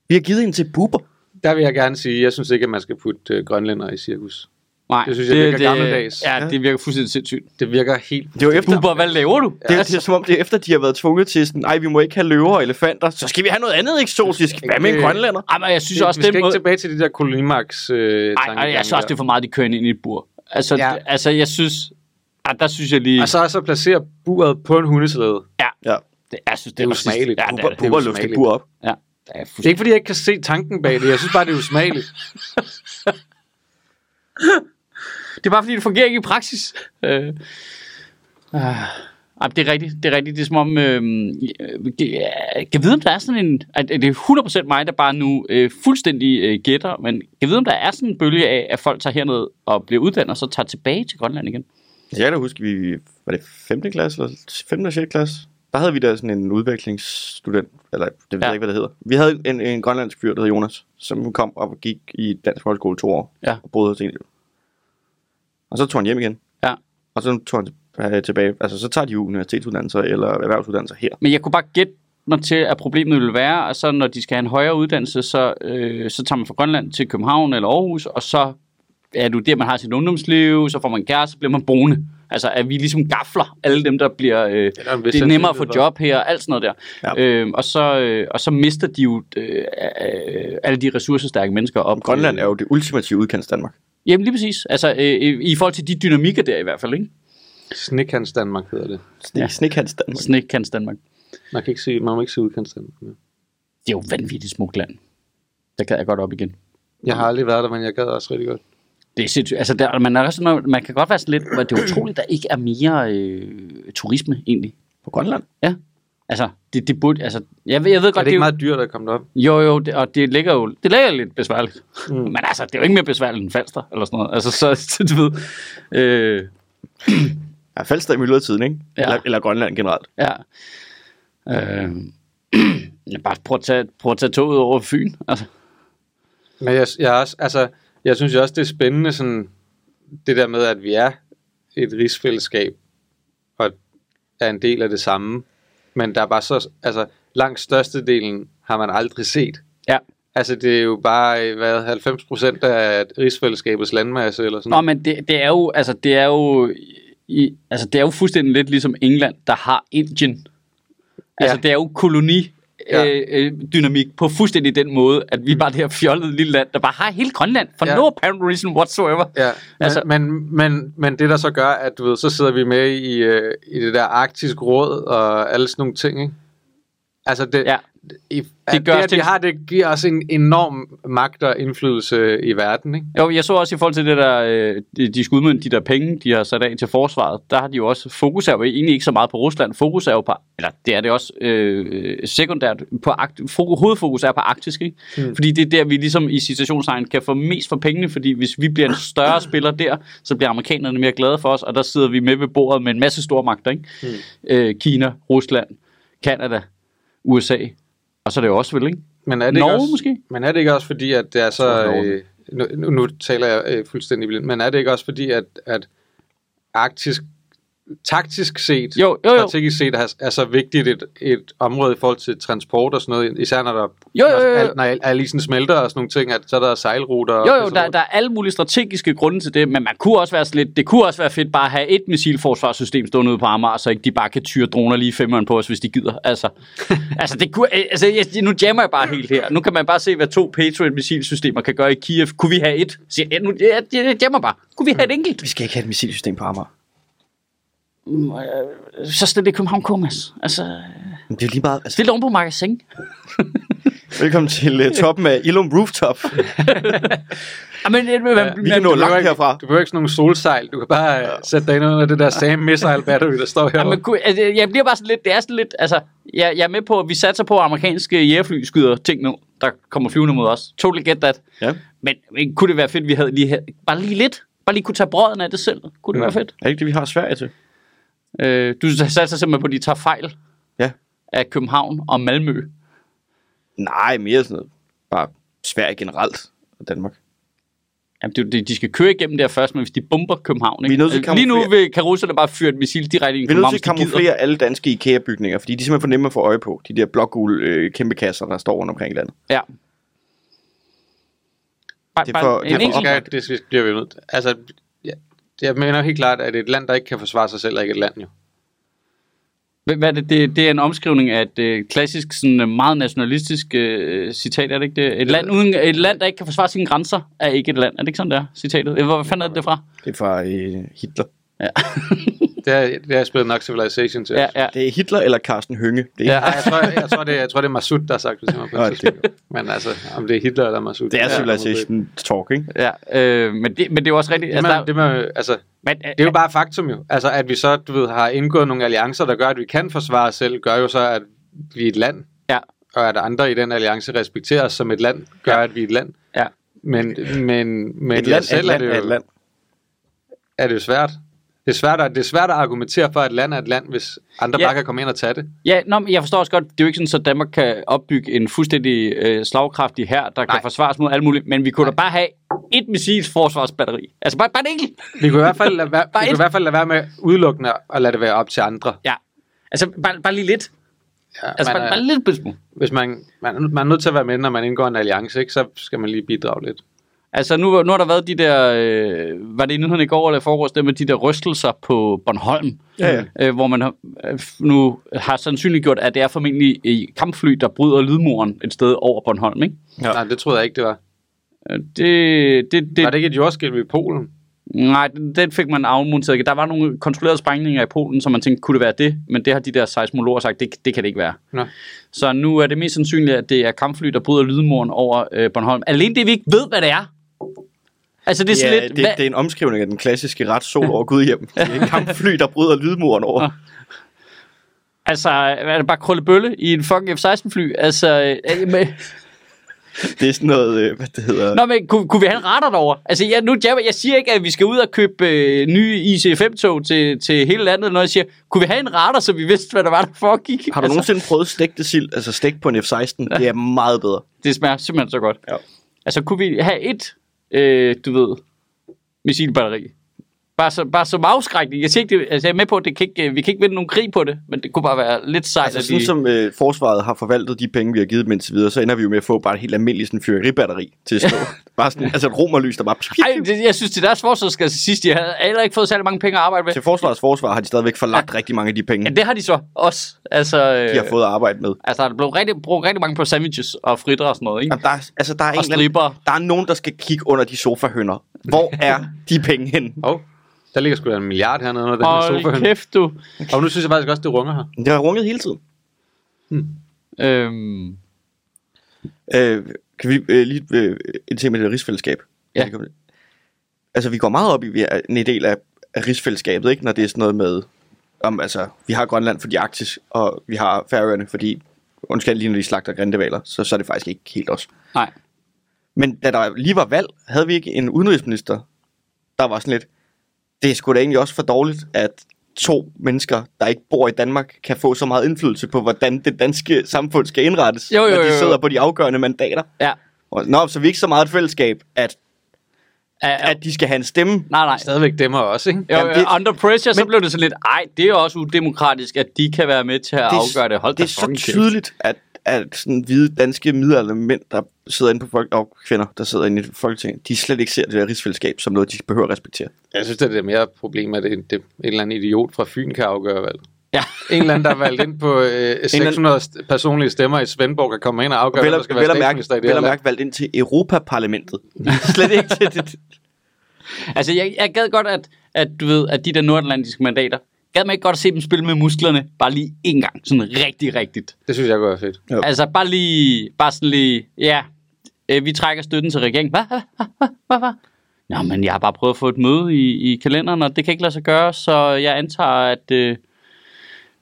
Vi har givet hende til buber. Der vil jeg gerne sige, jeg synes ikke, at man skal putte øh, grønlænder i cirkus. Nej, Det synes jeg virker gammeldags. Ja, Ja. det virker fuldstændig sindssygt. Det virker helt... Det er jo efter, Bubber, hvad laver du? Det er, det er som om, det er efter, de har været tvunget til sådan, ej, vi må ikke have løver og elefanter, så skal vi have noget andet eksotisk. Hvad med en grønlænder? Ej, men jeg synes Det, også, vi skal den ikke måde... tilbage til de der kolonimaks øh, Ej, ej, jeg synes også, det er for meget, de kører ind i et bur. Altså, Ja. ja. altså jeg synes... Ja, der synes jeg lige... Og så, så placere buret på en hundeslæde. ja, Ja, det, jeg synes, det, Det er usmageligt. Ja, det, er, Bubber- det, buber er løfter usmageligt. bur op. ja, det er Det er fuldstændig... ikke, fordi jeg ikke kan se tanken bag det. Jeg synes bare, det er usmageligt. Det er bare fordi, det fungerer ikke i praksis. Øh, ah, ej, det er rigtigt. Det er rigtigt. Det er som om... Øh, jeg kan vide, om der er sådan en... At det er 100% mig, der bare nu øh, fuldstændig øh, gætter, men kan vide, om der er sådan en bølge af, at folk tager herned og bliver uddannet, og så tager tilbage til Grønland igen. Jeg kan da huske, vi var det 5. klasse eller 5. og 6. klasse? Der havde vi da sådan en udviklingsstudent, eller det ved Ja. jeg ikke, hvad det hedder. Vi havde en, en grønlandsk fyr, der hed Jonas, som kom op og gik i dansk højskole to år. Ja. Og boede hos en. Og så tog han hjem igen. Ja. Og så tog han øh, tilbage. Altså, så tager de jo universitetsuddannelser eller erhvervsuddannelser her. Men jeg kunne bare gætte mig til, at problemet vil være, at så når de skal have en højere uddannelse, så, øh, så tager man fra Grønland til København eller Aarhus, og så er du der, man har sit ungdomsliv, så får man kæreste, så bliver man boende. Altså, at vi ligesom gafler alle dem, der bliver... Øh, er der en vis det er nemmere at få job her, alt sådan noget der. Ja. Øh, og, så, øh, og så mister de jo øh, øh, alle de ressourcestærke mennesker op. Grønland er jo det ultimative udkants Danmark. Jamen lige præcis. Altså, øh, i, i forhold til de dynamikker der i hvert fald, ikke? Snikhans Danmark hedder det. Ja. Ja. Snikhans Danmark. Snekans Danmark. Man, kan ikke se, man må ikke se udkants Danmark. mere. Det er jo vanvittigt smukt land. Der kan jeg godt op igen. Jeg har aldrig været der, men jeg gad også rigtig godt. Det er sindssygt. Altså, der, man, er også, noget- man kan godt være sådan lidt, hvor det er utroligt, der ikke er mere øh, turisme egentlig. På Grønland? Ja. Altså, det, det burde, altså, jeg, ved- jeg ved Er godt, det det, ikke er jo- meget dyrt at komme derop? Jo, jo, det, og det ligger jo det ligger lidt besværligt. Mm. Men altså, det er jo ikke mere besværligt end Falster, eller sådan noget. Altså, så, så du ved, øh, Ja, Falster i myldretiden, ikke? Ja. Eller, eller Grønland generelt. ja. Øh, jeg bare prøv at, tage, prøv at tage toget over Fyn. Altså, Men jeg, jeg, er også, altså, jeg synes jo også, det er spændende, sådan, det der med, at vi er et rigsfællesskab, og er en del af det samme. Men der er bare så, altså, langt størstedelen har man aldrig set. ja. Altså, det er jo bare, hvad, 90 procent af rigsfællesskabets landmasse, eller sådan Nå, men det, det er jo, altså, det er jo, i, altså, det er jo fuldstændig lidt ligesom England, der har Indien. Altså, Ja. det er jo koloni, Ja. øh, øh, dynamik på fuldstændig den måde, at vi bare det her fjollede lille land, der bare har hele Grønland, for Ja. no apparent reason whatsoever. Ja, men, Altså- altså, men, men, men det der så gør, at du ved, så sidder vi med i, øh, i det der arktisk råd og alle sådan nogle ting, ikke? Altså det, Ja. I, Det gør det at vi har, det giver os en enorm magt og indflydelse i verden, ikke? Jo, jeg så også i forhold til det der, øh, de, skal udmønte de der penge, de har sat af til forsvaret, der har de jo også, fokus er jo egentlig ikke så meget på Rusland, fokus er jo på, eller det er det også øh, sekundært, på akt, fokus, hovedfokus er på Arktisk, ikke? Mm. Fordi det er der, vi ligesom i citationstegn kan få mest for pengene, fordi hvis vi bliver en større spiller der, så bliver amerikanerne mere glade for os, og der sidder vi med ved bordet med en masse store magter, ikke? Mm. Øh, Kina, Rusland, Kanada, USA, og så er det jo også vel, ikke? Men er det ikke Norge også, måske? Men er det ikke også fordi, at det er så... Øh, nu, nu- taler jeg øh, fuldstændig blind, men er det ikke også fordi, at, at Arktisk taktisk set, Jo, jo, jo. strategisk set, er, er så vigtigt et, et område i forhold til transport og sådan noget, især når der Jo, jo, jo, jo. Når al isen smelter og sådan nogle ting, at så er der sejlruter. og Jo, jo, sådan der, der er alle mulige strategiske grunde til det, men man kunne også være sådan lidt, det kunne også være fedt bare at have et missilforsvarssystem stående ude på Amager, så ikke de bare kan tyre droner lige femmeren på os, hvis de gider. Altså, altså, det kunne, altså jeg, nu jammer jeg bare helt her. Nu kan man bare se, hvad to Patriot-missilsystemer kan gøre i Kiev. Kunne vi have et? Så jeg, nu, jeg, jeg, jeg jammer bare. Kunne vi have et enkelt? Vi skal ikke have et missilsystem på Amager. Så stil det i København Komas. Altså, Men det er lige meget... Altså, det oven på magasin. velkommen til uh, toppen af Ilum Rooftop. Jamen, øh, man, Ja, Vi kan nå langt ikke- herfra. Du behøver ikke sådan nogle solsejl. Du kan bare ja. sætte dig ind under det der Sam Missile Battery, der står her. Jamen, kunne- altså, jeg bliver bare sådan lidt, det er sådan lidt, altså, jeg, jeg er med på, at vi satser på, at amerikanske jægerfly skyder ting nu, der kommer flyvende mod os. Totally get that. Ja. Men, men kunne det være fedt, at vi havde lige, her- bare lige lidt, bare lige kunne tage brøden af det selv? Kunne det være fedt? Er det ikke det, vi har Sverige til? Øh, du satser simpelthen på, at de tager fejl Ja. af København og Malmø. Nej, mere sådan noget. Bare Sverige generelt og Danmark. Jamen, det, det, de skal køre igennem der først, men hvis de bomber København, ikke? Vi er nødt til at Øh, Lige nu vil kan russerne bare fyre et missil direkte i Vi er nødt København, til at de kamuflere alle danske IKEA-bygninger, fordi de er simpelthen for nemme at få øje på. De der blågule øh, kæmpe kasser, der står rundt omkring i landet. Ja. Bare, Det er for- bare det er en for enkelt. skal, det skal, bliver vi nødt. Altså, jeg mener helt klart, at et land, der ikke kan forsvare sig selv, er ikke et land jo. Hvad er det? det? Det er en omskrivning af et øh, klassisk, sådan, øh, meget nationalistisk øh, citat, er det ikke det? Et land, uden, et land, der ikke kan forsvare sine grænser, er ikke et land. Er det ikke sådan, der citatet? Øh, Hvor hvad fanden er det fra? Det er fra øh, Hitler. Det har, det har jeg spillet nok Civilization til. Ja, ja. Det er Hitler eller Carsten Hønge. Det er, Ja. Nej, jeg tror, jeg, jeg, tror, det, jeg tror, det er Masud, der har sagt det til mig på et det- tidspunkt. Men altså, om det er Hitler eller Masud. det er ja, Civilization Talk, ikke? ja øh, men, det, men det er jo også rigtigt. Det, Altså, man, der, det, man, altså, men, det er jo bare faktum jo. Altså, at vi så, du ved, har indgået nogle alliancer, der gør, at vi kan forsvare os selv, gør jo så, at vi er et land. Ja. Og at andre i den alliance respekterer os som et land, gør, Ja. at vi er et land. Ja. Men, men, men Et land er et selv land er det er jo, et land. er det jo svært. Det er svært, at, det er svært at argumentere for, at et land er et land, hvis andre Ja. bare kan komme ind og tage det. ja, nå, men jeg forstår også godt, det er jo ikke sådan, at Danmark kan opbygge en fuldstændig øh, slagkraftig her, der kan Nej. forsvares mod alt muligt, men vi kunne da bare have et missils forsvarsbatteri. Altså bare, bare et enkelt. Vi kunne i hvert fald lade være, Bare vi kunne i hvert fald lade være med udelukkende at lade det være op til andre. Ja. Altså bare, bare lige lidt. Ja, Altså man bare, bare lidt smule. hvis man, man, man er nødt til at være med, når man indgår en alliance, ikke? så skal man lige bidrage lidt. Altså, nu, nu har der været de der, øh, var det i nyhederne i går eller i forgårs, det med de der rystelser på Bornholm, Ja, ja. øh, hvor man har, øh, nu har sandsynliggjort, at det er formentlig i kampfly, der bryder lydmuren et sted over Bornholm, ikke? Ja. Nej, det troede jeg ikke, det var. Øh, Det, det, det. det, Var det ikke et jordskælv i Polen? nej, den, den fik man afmonteret. Der var nogle kontrollerede sprængninger i Polen, så man tænkte, kunne det være det? Men det har de der seismologer sagt, det, det kan det ikke være. Nå. Så nu er det mest sandsynligt, at det er kampfly, der bryder lydmuren over øh, Bornholm. Alene det, vi ikke ved, hvad det er. Altså, det er ja, lidt... det, hvad- det er en omskrivning af den klassiske ret sol over Gudhjem. Det er en kampfly, der bryder lydmuren over. Altså, er det bare krøllebølle i en fucking F-16-fly? Altså, øh, men, Det er sådan noget, øh, hvad det hedder. nå, men kunne, kunne vi have en radar derover? Altså, jeg, nu, jeg, jeg siger ikke, at vi skal ud og købe øh, nye IC5-tog til, til hele landet, når jeg siger, kunne vi have en radar, så vi vidste, hvad der var, der foregik? Har du altså, nogensinde prøvet stegte sild, altså stegt på en F-16? Det er meget bedre. Det smager simpelthen så godt. Ja. Altså, kunne vi have et, øh, du ved, missilbatteri? Bare så, bare som afskrækning. Jeg, siger ikke, det, altså, jeg er med på, at det kan ikke, vi kan ikke vinde nogen krig på det, men det kunne bare være lidt sejt. Altså sådan de- som øh, forsvaret har forvaltet de penge, vi har givet dem indtil videre, så ender vi jo med at få bare et helt almindeligt sådan, fyrværkeribatteri til at stå. bare sådan, altså et romerlys, der bare... Ej, det, jeg synes, til deres forsvar skal til sidst, de havde heller ikke fået særlig mange penge at arbejde med. Til forsvarets forsvar har de stadigvæk forlagt rigtig mange af de penge, Ja, det har de så også. Altså, øh, de har fået at arbejde med. altså der er blevet rigtig, brugt rigtig mange på sandwiches og fritter og sådan noget, ikke? Jamen, der, er, altså, der, er en Og striber. der er nogen, der skal kigge under de sofahønder. Hvor er de penge hen? Oh, der ligger sgu da en milliard hernede under den her sofa. Hold kæft, du. Og nu synes jeg faktisk også, det runger her. Det har runget hele tiden. Øhm, Øh, kan vi øh, lige øh, en ting med det rigsfællesskab? Ja. Altså, vi går meget op i, vi er en del af, af rigsfællesskabet, ikke? Når det er sådan noget med, om, altså, vi har Grønland fordi Arktis, og vi har Færøerne, fordi, undskyld, lige når de slagter grindevaler, så, så er det faktisk ikke helt os. nej. Men da der lige var valg, havde vi ikke en udenrigsminister, der var sådan lidt, det er sgu da egentlig også for dårligt, at to mennesker, der ikke bor i Danmark, kan få så meget indflydelse på, hvordan det danske samfund skal indrettes, Jo, jo, når jo, de jo. sidder på de afgørende mandater. Ja. Og, nå, så er vi ikke så meget et fællesskab, at, At, at de skal have en stemme. nej, nej. Stadigvæk dem også, ikke? Jo, Jamen, det, under pressure, så men- blev det sådan lidt, ej, det er også udemokratisk, at de kan være med til at Det er- afgøre det. Hold Det er så tydeligt, at, at sådan hvide danske middelalderne mænd, der sidder inde på folk, og kvinder, der sidder inde i Folketinget, de slet ikke ser det der rigsfællesskab som noget, de behøver at respektere. Jeg synes, det er mere et problem, at det, det, en eller anden idiot fra Fyn kan afgøre valget. Ja. En eller anden, der er valgt ind på øh, 600 st- personlige stemmer i Svendborg, kan komme ind og afgøre, Vel, hvem der skal vel, være mærke, statsminister i det her mærke valgt ind til Europaparlamentet. Slet ikke til det. Altså, jeg, jeg gad godt, at, at du ved, at de der nordatlantiske mandater, gad man ikke godt at se dem spille med musklerne, bare lige en gang, sådan rigtig, rigtigt. Det synes jeg kunne være fedt. Jo. Altså, bare lige, bare sådan lige, ja, øh, vi trækker støtten til regeringen. Hvad, hvad, hvad, hvad, hvad? Nå, men jeg har bare prøvet at få et møde i, i kalenderen, og det kan ikke lade sig gøre, så jeg antager, at øh,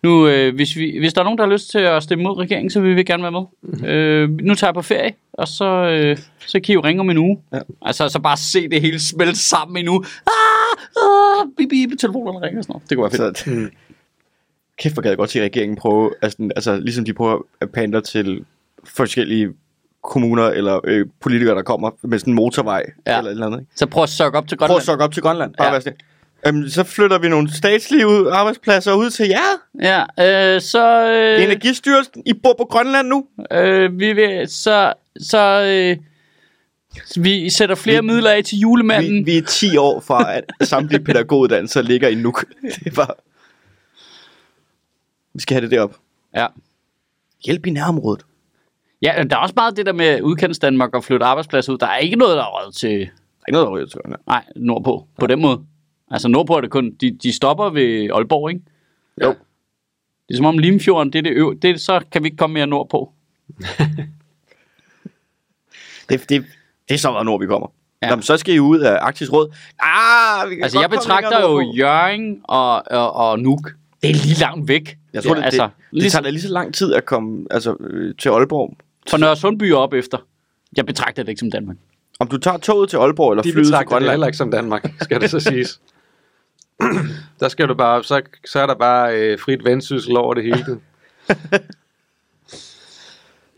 nu, øh, hvis, vi, hvis der er nogen, der har lyst til at stemme mod regeringen, så vil vi gerne være med. Mm-hmm. Øh, nu tager jeg på ferie, og så, øh, så kan I jo ringe om en uge. Ja. Altså, så bare se det hele smelte sammen i en uge. Ah, ah, bip, bip, telefonerne ringer og sådan noget. Det kunne være fedt. Så, at, kæft, hvor gad jeg godt se regeringen prøve, altså, altså ligesom de prøver at pander til forskellige kommuner eller øh, politikere, der kommer med sådan en motorvej Ja. eller et eller andet. Ikke? Så prøv at sukke op til Prøv Grønland. at sukke op til Grønland. Bare Ja. sådan, øhm, så flytter vi nogle statslige ud, arbejdspladser ud til jer. Ja, øh, så... Øh. Energistyrelsen, I bor på Grønland nu. Øh, vi vil, så, så øh, vi sætter flere Vi- midler af til julemanden. Vi, vi er 10 år fra, at samtlige pædagoguddannelser ligger i Nuuk. Det er bare... Vi skal have det derop. Ja. Hjælp i nærområdet. ja, der er også meget det der med udkants Danmark og flytte arbejdspladser ud. Der er ikke noget, der er røget til, Der er ikke noget, der ryger til Grønland. nej, nordpå, på den måde. Altså nordpå er det kun, de, de stopper ved Aalborg, ikke? Jo. Det er som om Limfjorden, det er det øv, det, så kan vi ikke komme mere nordpå. Det, det, det er så meget nord, vi kommer. Ja. Ja. Jamen, så skal I ud af Arktisk Råd. Ah, vi kan Altså jeg betragter jo. Jørgen og, og, og Nuuk. Det er lige langt væk. Jeg tror, ja, det, altså, det, det lige tager da lige så lang tid at komme altså, øh, til Aalborg. fra Nørre Sundby op efter. Jeg betragter det ikke som Danmark. Om du tager toget til Aalborg eller De flyet til betragter det Grønland. heller ikke som Danmark, skal det så siges. der skal du bare, så, så er der bare øh, frit vendsyssel over det hele.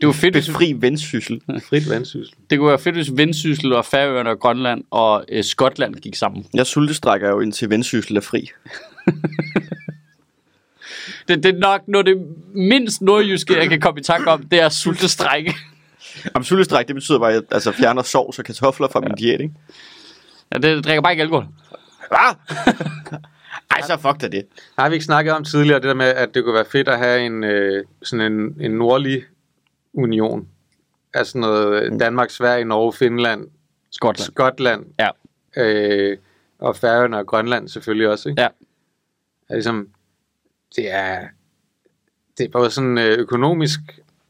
Det var fedt, hvis, Befri vendsyssel. Frit vendsyssel. det kunne være fedt, hvis Vendsyssel og Færøerne og Grønland og øh, Skotland gik sammen. Jeg sultestrækker jo indtil vendsyssel er fri. Det, det er nok noget det mindst nordjyske, jeg kan komme i tanke om, det er sultestrække. Om sultestræk, det betyder bare, at jeg altså, fjerner sovs og kartofler fra ja. min diæt, ikke? Ja, det drikker bare ikke alkohol. Hvad? Ej, så fuck da det. Har vi ikke snakket om tidligere, det der med, at det kunne være fedt at have en, øh, sådan en, en nordlig union? Altså noget øh, Danmark, Sverige, Norge, Finland, Skotland. Skotland, Ja. øh, og Færøerne og Grønland selvfølgelig også, ikke? Ja. Er ligesom, det er, det er både sådan øh, økonomisk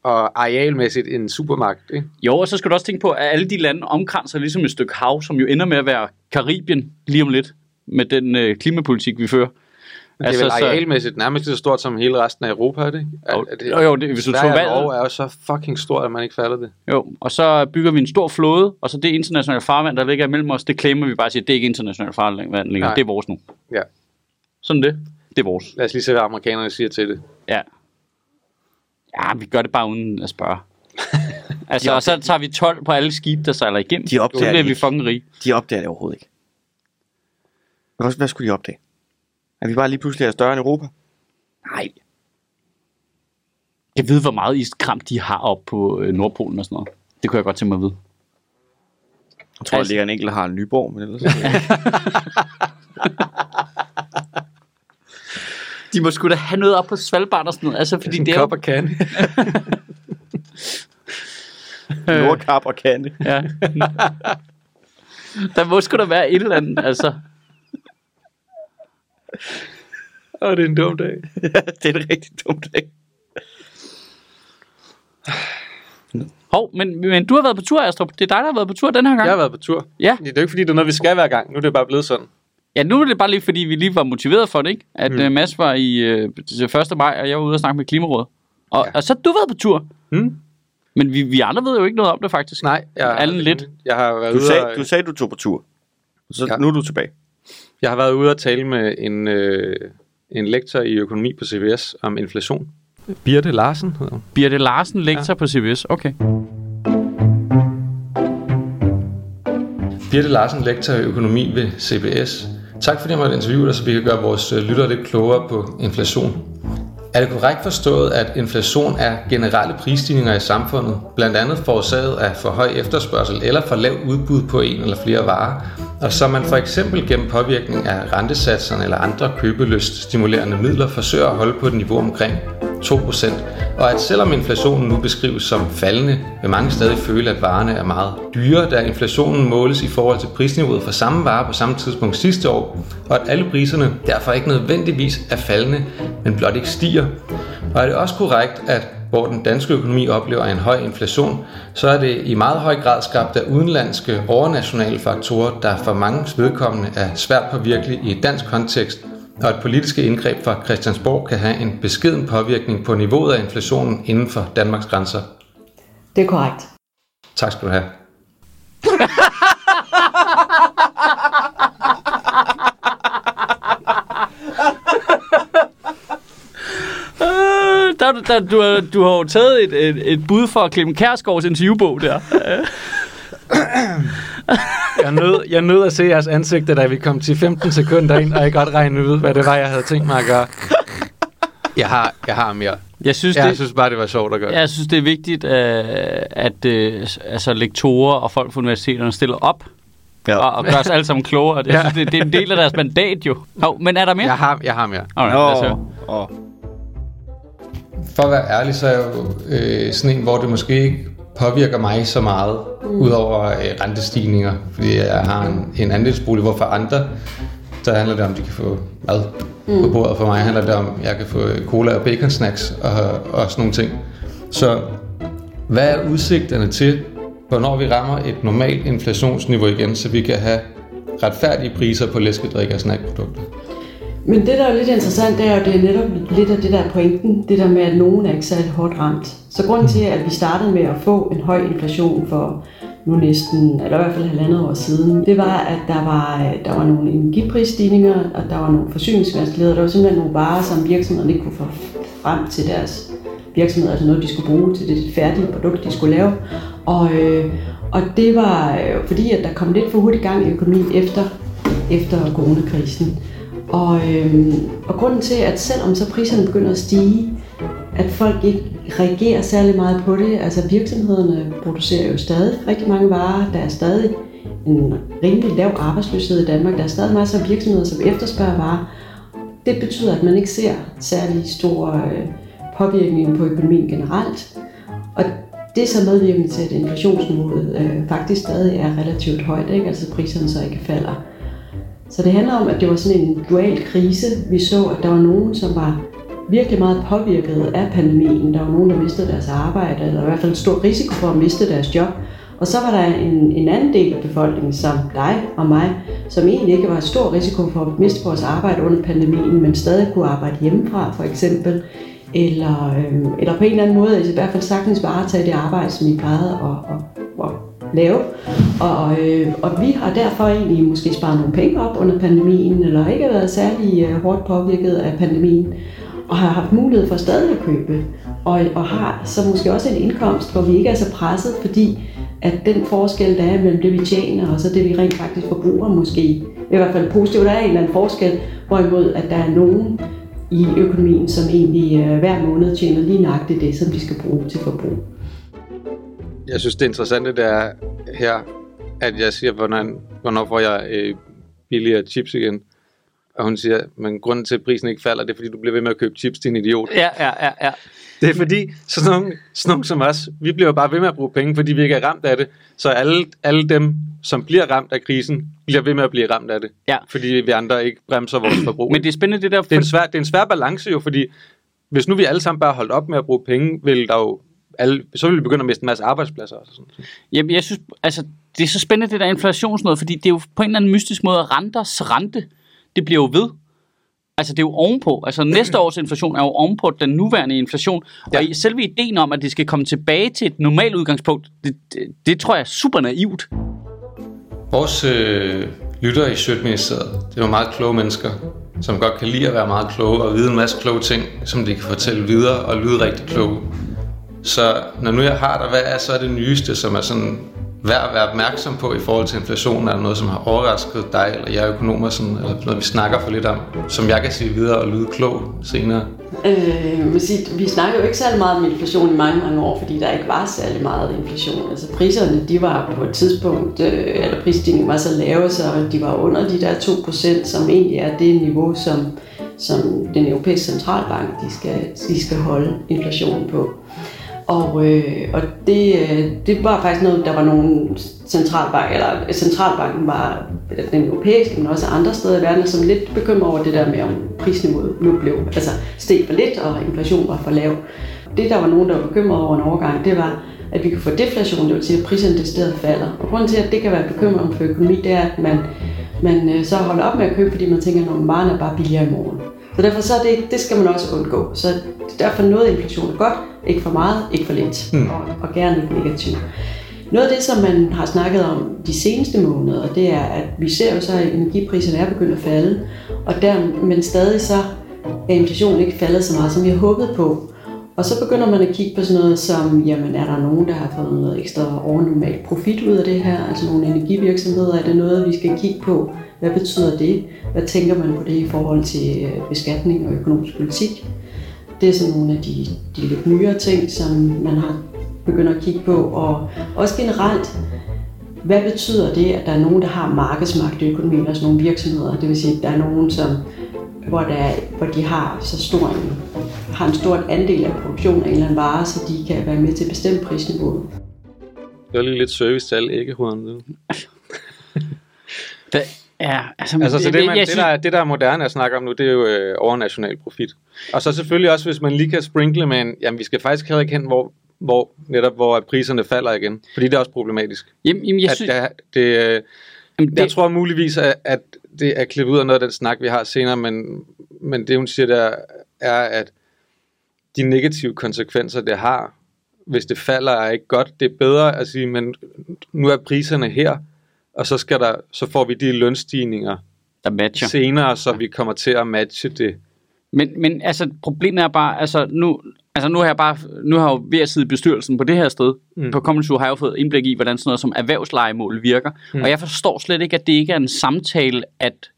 og arealmæssigt en supermagt, ikke? Jo, og så skal du også tænke på, at alle de lande omkranser ligesom et stykke hav, som jo ender med at være Karibien lige om lidt, med den øh, klimapolitik, vi fører. Det er altså, vel arealmæssigt nærmest lige så stort som hele resten af Europa, er det ikke? Jo, Er- er det- jo, jo, det, hvis du tog valget, er jo så fucking stort, at man ikke falder det. jo, og så bygger vi en stor flåde, og så det internationale farvand, der ligger imellem os, det claimer vi bare og siger, det er ikke internationalt farvand længere, Nej. det er vores nu. Ja. Sådan det. Det er vores. Lad os lige se, hvad amerikanerne siger til det. Ja. Ja, vi gør det bare uden at spørge. altså, og så tager vi 12 på alle skibe, der sejler igennem. De opdager så bliver det vi fucking rige. De opdager det overhovedet ikke. Hvad, hvad skulle de opdage? Er vi bare lige pludselig er større end Europa? Nej. Jeg ved, hvor meget iskram de har op på øh, Nordpolen og sådan noget. Det kunne jeg godt tænke mig at vide. Jeg tror, Altså- der ligger en enkelt, har en Nyborg, men ellers... De må sgu da have noget op på Svalbard og sådan noget. Altså, fordi det er Kop jo... og kan. Nordkap og Kante. Ja. Der må sgu da være et eller andet, altså. Åh, det er en dum dag. det er en rigtig dum dag. Hov, men, men du har været på tur, Astrup. Det er dig, der har været på tur den her gang. Jeg har været på tur. Ja. Det er jo ikke, fordi det er noget, vi skal hver gang. Nu er det bare blevet sådan. Ja, nu er det bare lige, fordi vi lige var motiveret for det, ikke? At Mm. mm. Mads var i øh, til 1. maj, og jeg var ude og snakke med Klimarådet. Og, Ja. ja. og så har du været på tur. Hmm? Men vi, vi andre ved jo ikke noget om det, faktisk. Nej, jeg, Allen lidt. Jeg har været Du ude sagde, og, du sagde, du tog på tur. Så Ja. nu er du tilbage. Jeg har været ude og tale med en, øh, en lektor i økonomi på CBS om inflation. Birte Larsen hedder hun. Birte Larsen, lektor ja. på CBS. Okay. Birte Larsen, lektor i økonomi ved CBS. Tak fordi jeg måtte interviewe dig, så vi kan gøre vores øh, lyttere lidt klogere på inflation. Er det korrekt forstået, at inflation er generelle prisstigninger i samfundet, blandt andet forårsaget af for høj efterspørgsel eller for lav udbud på en eller flere varer, og så man for eksempel gennem påvirkning af rentesatserne eller andre købelyst stimulerende midler forsøger at holde på et niveau omkring 2%, og at selvom inflationen nu beskrives som faldende, vil mange stadig føle, at varerne er meget dyre, da inflationen måles i forhold til prisniveauet for samme vare på samme tidspunkt sidste år, og at alle priserne derfor ikke nødvendigvis er faldende, men blot ikke stiger. Og er det også korrekt, at hvor den danske økonomi oplever en høj inflation, så er det i meget høj grad skabt af udenlandske overnationale faktorer, der for mange vedkommende er svært påvirkelige i et dansk kontekst, og at politiske indgreb fra Christiansborg kan have en beskeden påvirkning på niveauet af inflationen inden for Danmarks grænser. Det er korrekt. Tak skal du have. Øh, der, der, du, har, du har jo taget et, et, et bud for Clemen Kærsgaards interviewbog der. jeg, nød, jeg nød at se jeres ansigter, da vi kom til 15 sekunder ind, og jeg godt regne ud, hvad det var, jeg havde tænkt mig at gøre. Jeg har, jeg har mere. Jeg synes, Jeg det, synes bare, det var sjovt at gøre. jeg synes, det er vigtigt, øh, at øh, altså, lektorer og folk fra universiteterne stiller op Ja. og, og gør os alle sammen klogere. Det, jeg synes, det, det er en del af deres mandat jo. Oh, men er der mere? Jeg har, jeg har mere. Alright, lad os høre. Nå, åh. For at være ærlig, så er jeg jo øh, sådan en, hvor det måske ikke påvirker mig så meget, mm. udover øh, rentestigninger, fordi jeg har en, en andelsbolig, hvor for andre, der handler det om, at de kan få mad mm. på bordet. For mig handler det om, at jeg kan få cola og bacon snacks og, og sådan nogle ting. Så hvad er udsigterne til, hvornår vi rammer et normalt inflationsniveau igen, så vi kan have retfærdige priser på læskedrik og snackprodukter? Men det, der er lidt interessant, det er jo, det er netop lidt af det der pointen, det der med, at nogen er ikke særlig hårdt ramt. Så grunden til, at vi startede med at få en høj inflation for nu næsten, eller i hvert fald halvandet år siden, det var, at der var, øh, der var nogle energiprisstigninger, og der var nogle forsyningsvanskeligheder. Der var simpelthen nogle varer, som virksomhederne ikke kunne få frem til deres virksomheder, altså noget, de skulle bruge til det færdige produkt, de skulle lave. Og, øh, og det var øh, fordi, at der kom lidt for hurtigt gang i økonomien efter, efter coronakrisen. Og, øh, og grunden til, at selvom så priserne begynder at stige, at folk ikke reagerer særlig meget på det, altså virksomhederne producerer jo stadig rigtig mange varer, der er stadig en rimelig lav arbejdsløshed i Danmark, der er stadig masser af virksomheder, som efterspørger varer. Det betyder, at man ikke ser særlig store øh, påvirkninger på økonomien generelt. Og det er så medvirkende til, at inflationsniveauet øh, faktisk stadig er relativt højt, ikke? altså priserne så ikke falder. Så det handler om, at det var sådan en dual krise. Vi så, at der var nogen, som var virkelig meget påvirket af pandemien. Der var nogen, der mistede deres arbejde, eller i hvert fald en stor risiko for at miste deres job. Og så var der en, en anden del af befolkningen, som dig og mig, som egentlig ikke var stor risiko for at miste vores arbejde under pandemien, men stadig kunne arbejde hjemmefra for eksempel. Eller, øh, eller på en eller anden måde, i hvert fald sagtens varetage det arbejde, som I plejede at, at lave. Og, øh, og vi har derfor egentlig måske sparet nogle penge op under pandemien, eller ikke været særlig øh, hårdt påvirket af pandemien, og har haft mulighed for stadig at købe. Og, og har så måske også en indkomst, hvor vi ikke er så presset, fordi at den forskel, der er mellem det, vi tjener, og så det, vi rent faktisk forbruger måske, i hvert fald positivt, der er en eller anden forskel, hvorimod at der er nogen i økonomien, som egentlig øh, hver måned tjener lige nøjagtigt det, som de skal bruge til forbrug. Jeg synes, det interessante det er her, at jeg siger, hvornår, hvornår får jeg øh, billigere chips igen. Og hun siger, men grunden til, at prisen ikke falder, det er, fordi du bliver ved med at købe chips, din idiot. Ja, ja, ja, ja. Det er fordi, sådan nogle, sådan nogle som os, vi bliver bare ved med at bruge penge, fordi vi ikke er ramt af det. Så alle, alle dem, som bliver ramt af krisen, bliver ved med at blive ramt af det. Ja. Fordi vi andre ikke bremser vores forbrug. Men det er spændende det der... det, er en svær, det er en svær balance jo, fordi hvis nu vi alle sammen bare holdt op med at bruge penge, vil der jo alle, så vil vi begynde at miste en masse arbejdspladser. Og sådan. Jamen, jeg synes, altså, det er så spændende, det der inflationsnød, fordi det er jo på en eller anden mystisk måde, at renters rente, det bliver jo ved. Altså, det er jo ovenpå. Altså, næste års inflation er jo ovenpå den nuværende inflation. Ja. Og selve ideen om, at det skal komme tilbage til et normalt udgangspunkt, det, det, det tror jeg er super naivt. Vores øh, lyttere i Sjøtministeriet, det var meget kloge mennesker. som godt kan lide at være meget kloge og vide en masse kloge ting, som de kan fortælle videre og lyde rigtig kloge. Så når nu jeg har dig, hvad er så det nyeste, som er sådan værd at være opmærksom på i forhold til inflationen? Er der noget, som har overrasket dig eller jer økonomer, sådan, eller noget, vi snakker for lidt om, som jeg kan sige videre og lyde klog senere? Øh, man siger, vi snakker jo ikke særlig meget om inflation i mange, mange år, fordi der ikke var særlig meget inflation. Altså priserne, de var på et tidspunkt, øh, eller prisstigningen var så lave, så de var under de der 2%, som egentlig er det niveau, som, som den europæiske centralbank, de skal, de skal holde inflationen på. Og, øh, og det, øh, det var faktisk noget, der var nogle centralbank, eller øh, centralbanken var den europæiske, men også andre steder i verden, som lidt bekymret over det der med, om prisniveauet nu blev, altså steg for lidt, og inflation var for lav. Det, der var nogen, der var bekymret over en overgang, det var, at vi kan få deflation, det vil sige, at priserne decideret falder. Og grunden til, at det kan være bekymrende for økonomi, det er, at man, man øh, så holder op med at købe, fordi man tænker, at varerne er bare billigere i morgen. Så derfor så er det, det skal man også undgå. Så derfor noget inflation er godt, ikke for meget, ikke for lidt, mm. og, og gerne ikke negativt. Noget af det, som man har snakket om de seneste måneder, det er, at vi ser jo så, at energipriserne er begyndt at falde, og der, men stadig så er inflationen ikke faldet så meget, som vi har håbet på. Og så begynder man at kigge på sådan noget som, jamen er der nogen, der har fået noget ekstra overnormalt profit ud af det her? Altså nogle energivirksomheder, er det noget, vi skal kigge på? Hvad betyder det? Hvad tænker man på det i forhold til øh, beskatning og økonomisk politik? Det er sådan nogle af de, de lidt nyere ting, som man har begyndt at kigge på. Og også generelt, hvad betyder det, at der er nogen, der har markedsmagt i økonomien, altså nogle virksomheder? Det vil sige, at der er nogen, som, hvor, der er, hvor de har så stor en, har en stor andel af produktionen af en eller anden vare, så de kan være med til at bestemme prisniveauet. Det var lige lidt service til alle æggehovederne. Det, ja, altså, Altså, så det, man, jeg det, der, det, der er moderne at snakke om nu, det er jo øh, overnational profit. Og så selvfølgelig også, hvis man lige kan sprinkle med en, jamen vi skal faktisk heller ikke hen, hvor, hvor netop hvor priserne falder igen. Fordi det er også problematisk. Jamen, jamen, jeg At synes, det, det, øh, jamen, jeg tror muligvis, at, at det er klippet ud af noget af den snak, vi har senere, men, men det hun siger der, er, at de negative konsekvenser, det har, hvis det falder, er ikke godt. Det er bedre at sige, men nu er priserne her, og så, skal der, så får vi de lønstigninger der matcher. senere, så vi kommer til at matche det. Men, men altså, problemet er bare, altså nu, altså nu har jeg bare, nu har jeg jo ved at sidde i bestyrelsen på det her sted, mm. På Common har jeg jo fået indblik i, hvordan sådan noget som erhvervslejemål virker. Mm. Og jeg forstår slet ikke, at det ikke er en samtale, at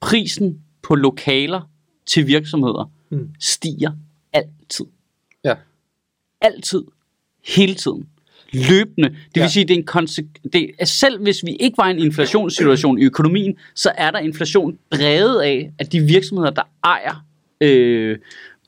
prisen på lokaler til virksomheder mm. Stiger altid. Ja. Altid. Hele tiden. Løbende. Det vil Ja. sige, det er en konse- det er, selv hvis vi ikke var i en inflationssituation i økonomien, så er der inflation drevet af, at de virksomheder, der ejer øh,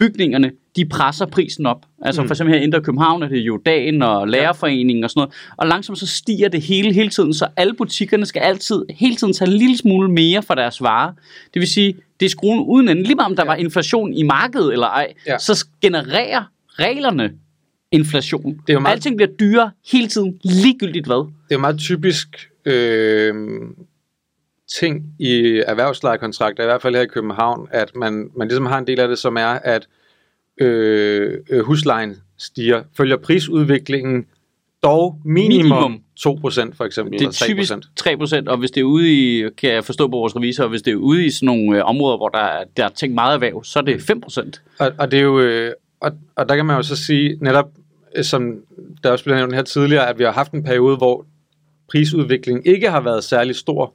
bygningerne, de presser prisen op. Altså Mm. for eksempel her i Indre København er det jo dagen og lærerforeningen og sådan noget. Og langsomt så stiger det hele hele tiden, så alle butikkerne skal altid hele tiden tage en lille smule mere for deres varer. Det vil sige, det er skruen uden ende. Lige meget om der Ja. var inflation i markedet eller ej, Ja. så genererer reglerne inflation. Det er jo meget- Alting bliver dyrere hele tiden, ligegyldigt hvad. Det er jo meget typisk øh, ting i erhvervslejekontrakter, i hvert fald her i København, at man, man ligesom har en del af det, som er, at øh, øh, huslejen stiger, følger prisudviklingen dog minimum, Minimum. minimum. 2% for eksempel, Det er eller 3%. typisk 3%, og hvis det er ude i, kan jeg forstå på vores revisor, hvis det er ude i sådan nogle øh, områder, hvor der, er- der er tænkt meget erhverv, så er det 5%. Og, og det er jo, øh, og, og der kan man jo så sige, netop øh, som der også blev nævnt her tidligere, at vi har haft en periode, hvor prisudviklingen ikke har været særlig stor.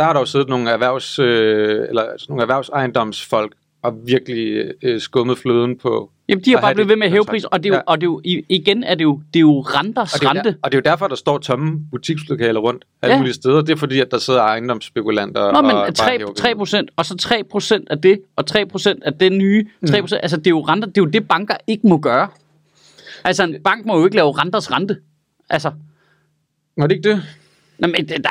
Der har der jo siddet nogle, erhvervs, øh, eller, altså nogle erhvervsejendomsfolk og virkelig øh, skummet fløden på. Jamen, de har bare blevet ved med at hæve prisen, og det er jo, Ja. og det er jo igen er det jo, det er jo renters Og det, er rente. der, og det er jo derfor, der står tomme butikslokaler rundt alle Ja. mulige steder. Det er fordi, at der sidder ejendomsspekulanter Nå, og men bare 3, hæver 3 procent, og så 3 procent af det, og 3 procent af det nye, 3 procent, mm. altså det er jo renter, det er jo det, banker ikke må gøre. Altså en bank må jo ikke lave renters rente. Altså, Var det ikke det? Nå, men der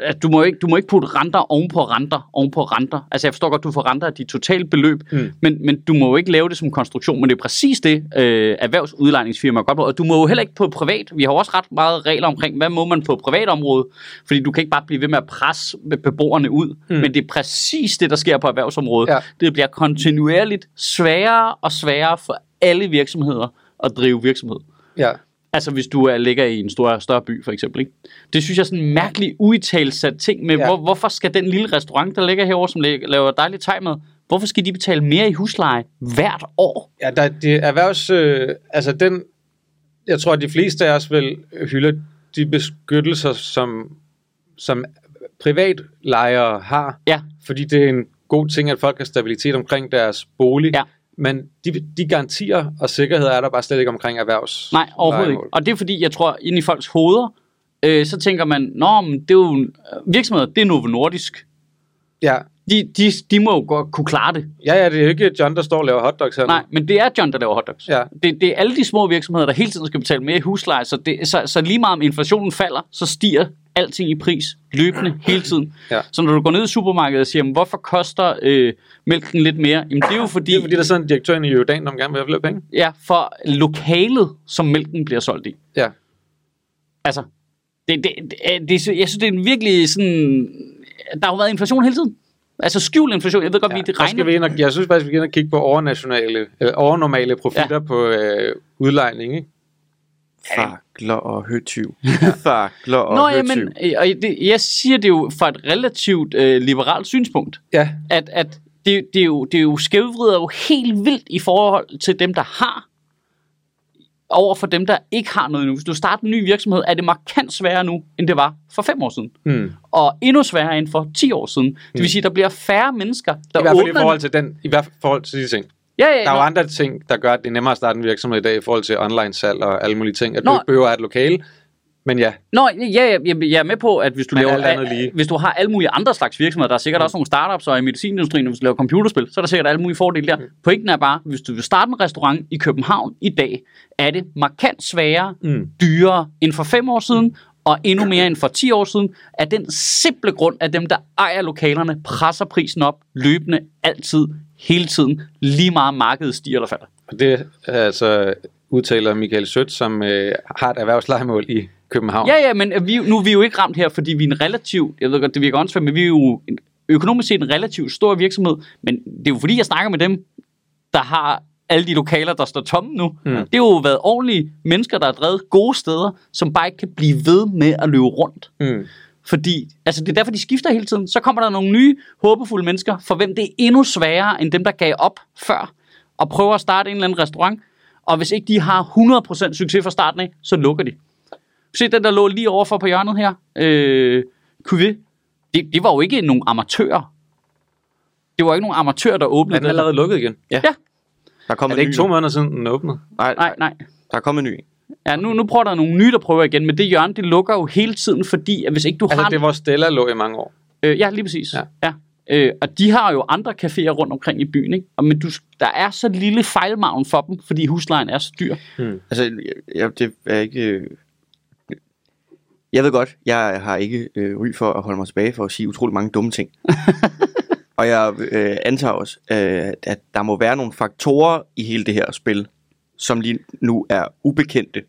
er, du, må ikke, du må ikke putte renter oven på renter, oven på renter. Altså jeg forstår godt, du får renter af dit totale beløb, Mm. men, men du må jo ikke lave det som konstruktion. Men det er præcis det, øh, erhvervsudlejningsfirmaer godt på. Og du må jo heller ikke på privat. Vi har også ret meget regler omkring, hvad må man på privat område. Fordi du kan ikke bare blive ved med at presse beboerne ud. Mm. Men det er præcis det, der sker på erhvervsområdet. Ja. Det bliver kontinuerligt sværere og sværere for alle virksomheder at drive virksomhed. Ja. Altså hvis du er, ligger i en stor, større by, for eksempel. Ikke? Det synes jeg er sådan en mærkelig uittalsat ting med, Ja. hvor, hvorfor skal den lille restaurant, der ligger herovre, som la- laver dejligt tegmad, hvorfor skal de betale mere i husleje hvert år? Ja, der, det erhvervs... Øh, altså den... Jeg tror, at de fleste af os vil hylde de beskyttelser, som, som privatlejere har. Ja. Fordi det er en god ting, at folk har stabilitet omkring deres bolig. Ja. Men de, de garantier og sikkerhed er der bare slet ikke omkring erhvervs. Nej, overhovedet ikke. Og det er fordi, jeg tror, inde i folks hoveder, øh, så tænker man, nå, men det er jo, virksomheder, det er Novo Nordisk. Ja. De, de, de må jo godt kunne klare det. ja, ja, det er jo ikke John, der står og laver hotdogs her. Nej, men det er John, der laver hotdogs. Ja. Det, det er alle de små virksomheder, der hele tiden skal betale mere i husleje, så, det, så, så lige meget om inflationen falder, så stiger alting i pris løbende hele tiden. Ja. Så når du går ned i supermarkedet og siger, "Men hvorfor koster øh, mælken lidt mere? Jamen det er jo fordi, Det er fordi, der er sådan en direktør i Jordan, der gerne vil have flere penge. ja, for lokalet, som mælken bliver solgt i. Ja. Altså, det, det, det, det, jeg synes, det er en virkelig sådan... Der har jo været inflation hele tiden. Altså skjult inflation. Jeg ved godt, ja, vi det så skal vi regner. ind og, jeg synes faktisk, vi skal ind og kigge på overnationale, eller overnormale profitter ja. på øh, udlejning. Ikke? Fakler og høtyv. Fakler og Nå, høtyv. jamen, øh, og det, jeg siger det jo fra et relativt øh, liberalt synspunkt, Ja, at, at det, det, er jo, det er jo skævvrider jo helt vildt i forhold til dem, der har, over for dem, der ikke har noget nu. Hvis du starter en ny virksomhed, er det markant sværere nu, end det var for fem år siden. mm. Og endnu sværere end for 10 år siden. Det vil sige, der bliver færre mennesker, der i hvert fald i åbner... forhold til den, i hvert fald i forhold til de ting. Ja, ja, Der er jo andre ting, der gør, at det er nemmere at starte en virksomhed i dag i forhold til online salg og alle mulige ting. At du Nå. ikke behøver at have et lokale. Men ja, Nå, ja, ja, jeg, jeg er med på, at hvis du, Men laver, andet lige. hvis du har alle mulige andre slags virksomheder, der er sikkert også nogle startups og i medicinindustrien, hvis du laver computerspil, så er der sikkert alle mulige fordele der. Pointen er bare, hvis du vil starte en restaurant i København i dag, er det markant sværere, Mm. dyrere end for fem år siden, og endnu mere end for 10 år siden, af den simple grund, at dem, der ejer lokalerne, presser prisen op løbende, altid, hele tiden, lige meget markedet stiger eller falder. og det er altså udtaler Michael Sødt, som øh, har et erhvervslejemål i København. Ja, ja, men vi, nu er vi jo ikke ramt her, fordi vi er en relativ, jeg ved godt, det virker åndssvagt, men vi er jo en, økonomisk set en relativt stor virksomhed, men det er jo fordi, jeg snakker med dem, der har alle de lokaler, der står tomme nu. Mm. Det har jo været ordentlige mennesker, der har drevet gode steder, som bare ikke kan blive ved med at løbe rundt. Mm. Fordi, altså det er derfor, de skifter hele tiden. Så kommer der nogle nye, håbefulde mennesker, for hvem det er endnu sværere, end dem, der gav op før, og prøver at starte en eller anden restaurant. Og hvis ikke de har 100% succes fra starten af, så lukker de. Se den, der lå lige overfor på hjørnet her. Øh, Cuvée. Det, det var jo ikke nogen amatører. Det var ikke nogen amatører, der Er åbnede den allerede lukket igen? Ja. Der Er kommer det ikke to måneder siden, den åbnede? Nej, Nej, nej. der er kommet en ny. Ja, nu, nu prøver der nogle nye, der prøver igen, men det hjørne, det lukker jo hele tiden, fordi at hvis ikke du Altså, har... det var Stella lå i mange år. Øh, ja, lige præcis. Ja. Ja. Øh, og de har jo andre caféer rundt omkring i byen, ikke? Og, men du, der er så lille fejlmavn for dem, fordi huslejen er så dyr. Altså, jeg, jeg, det er ikke... øh, Jeg ved godt, jeg har ikke øh, ry for at holde mig tilbage for at sige utrolig mange dumme ting. og jeg øh, antager også, øh, at der må være nogle faktorer i hele det her spil, som lige nu er ubekendte.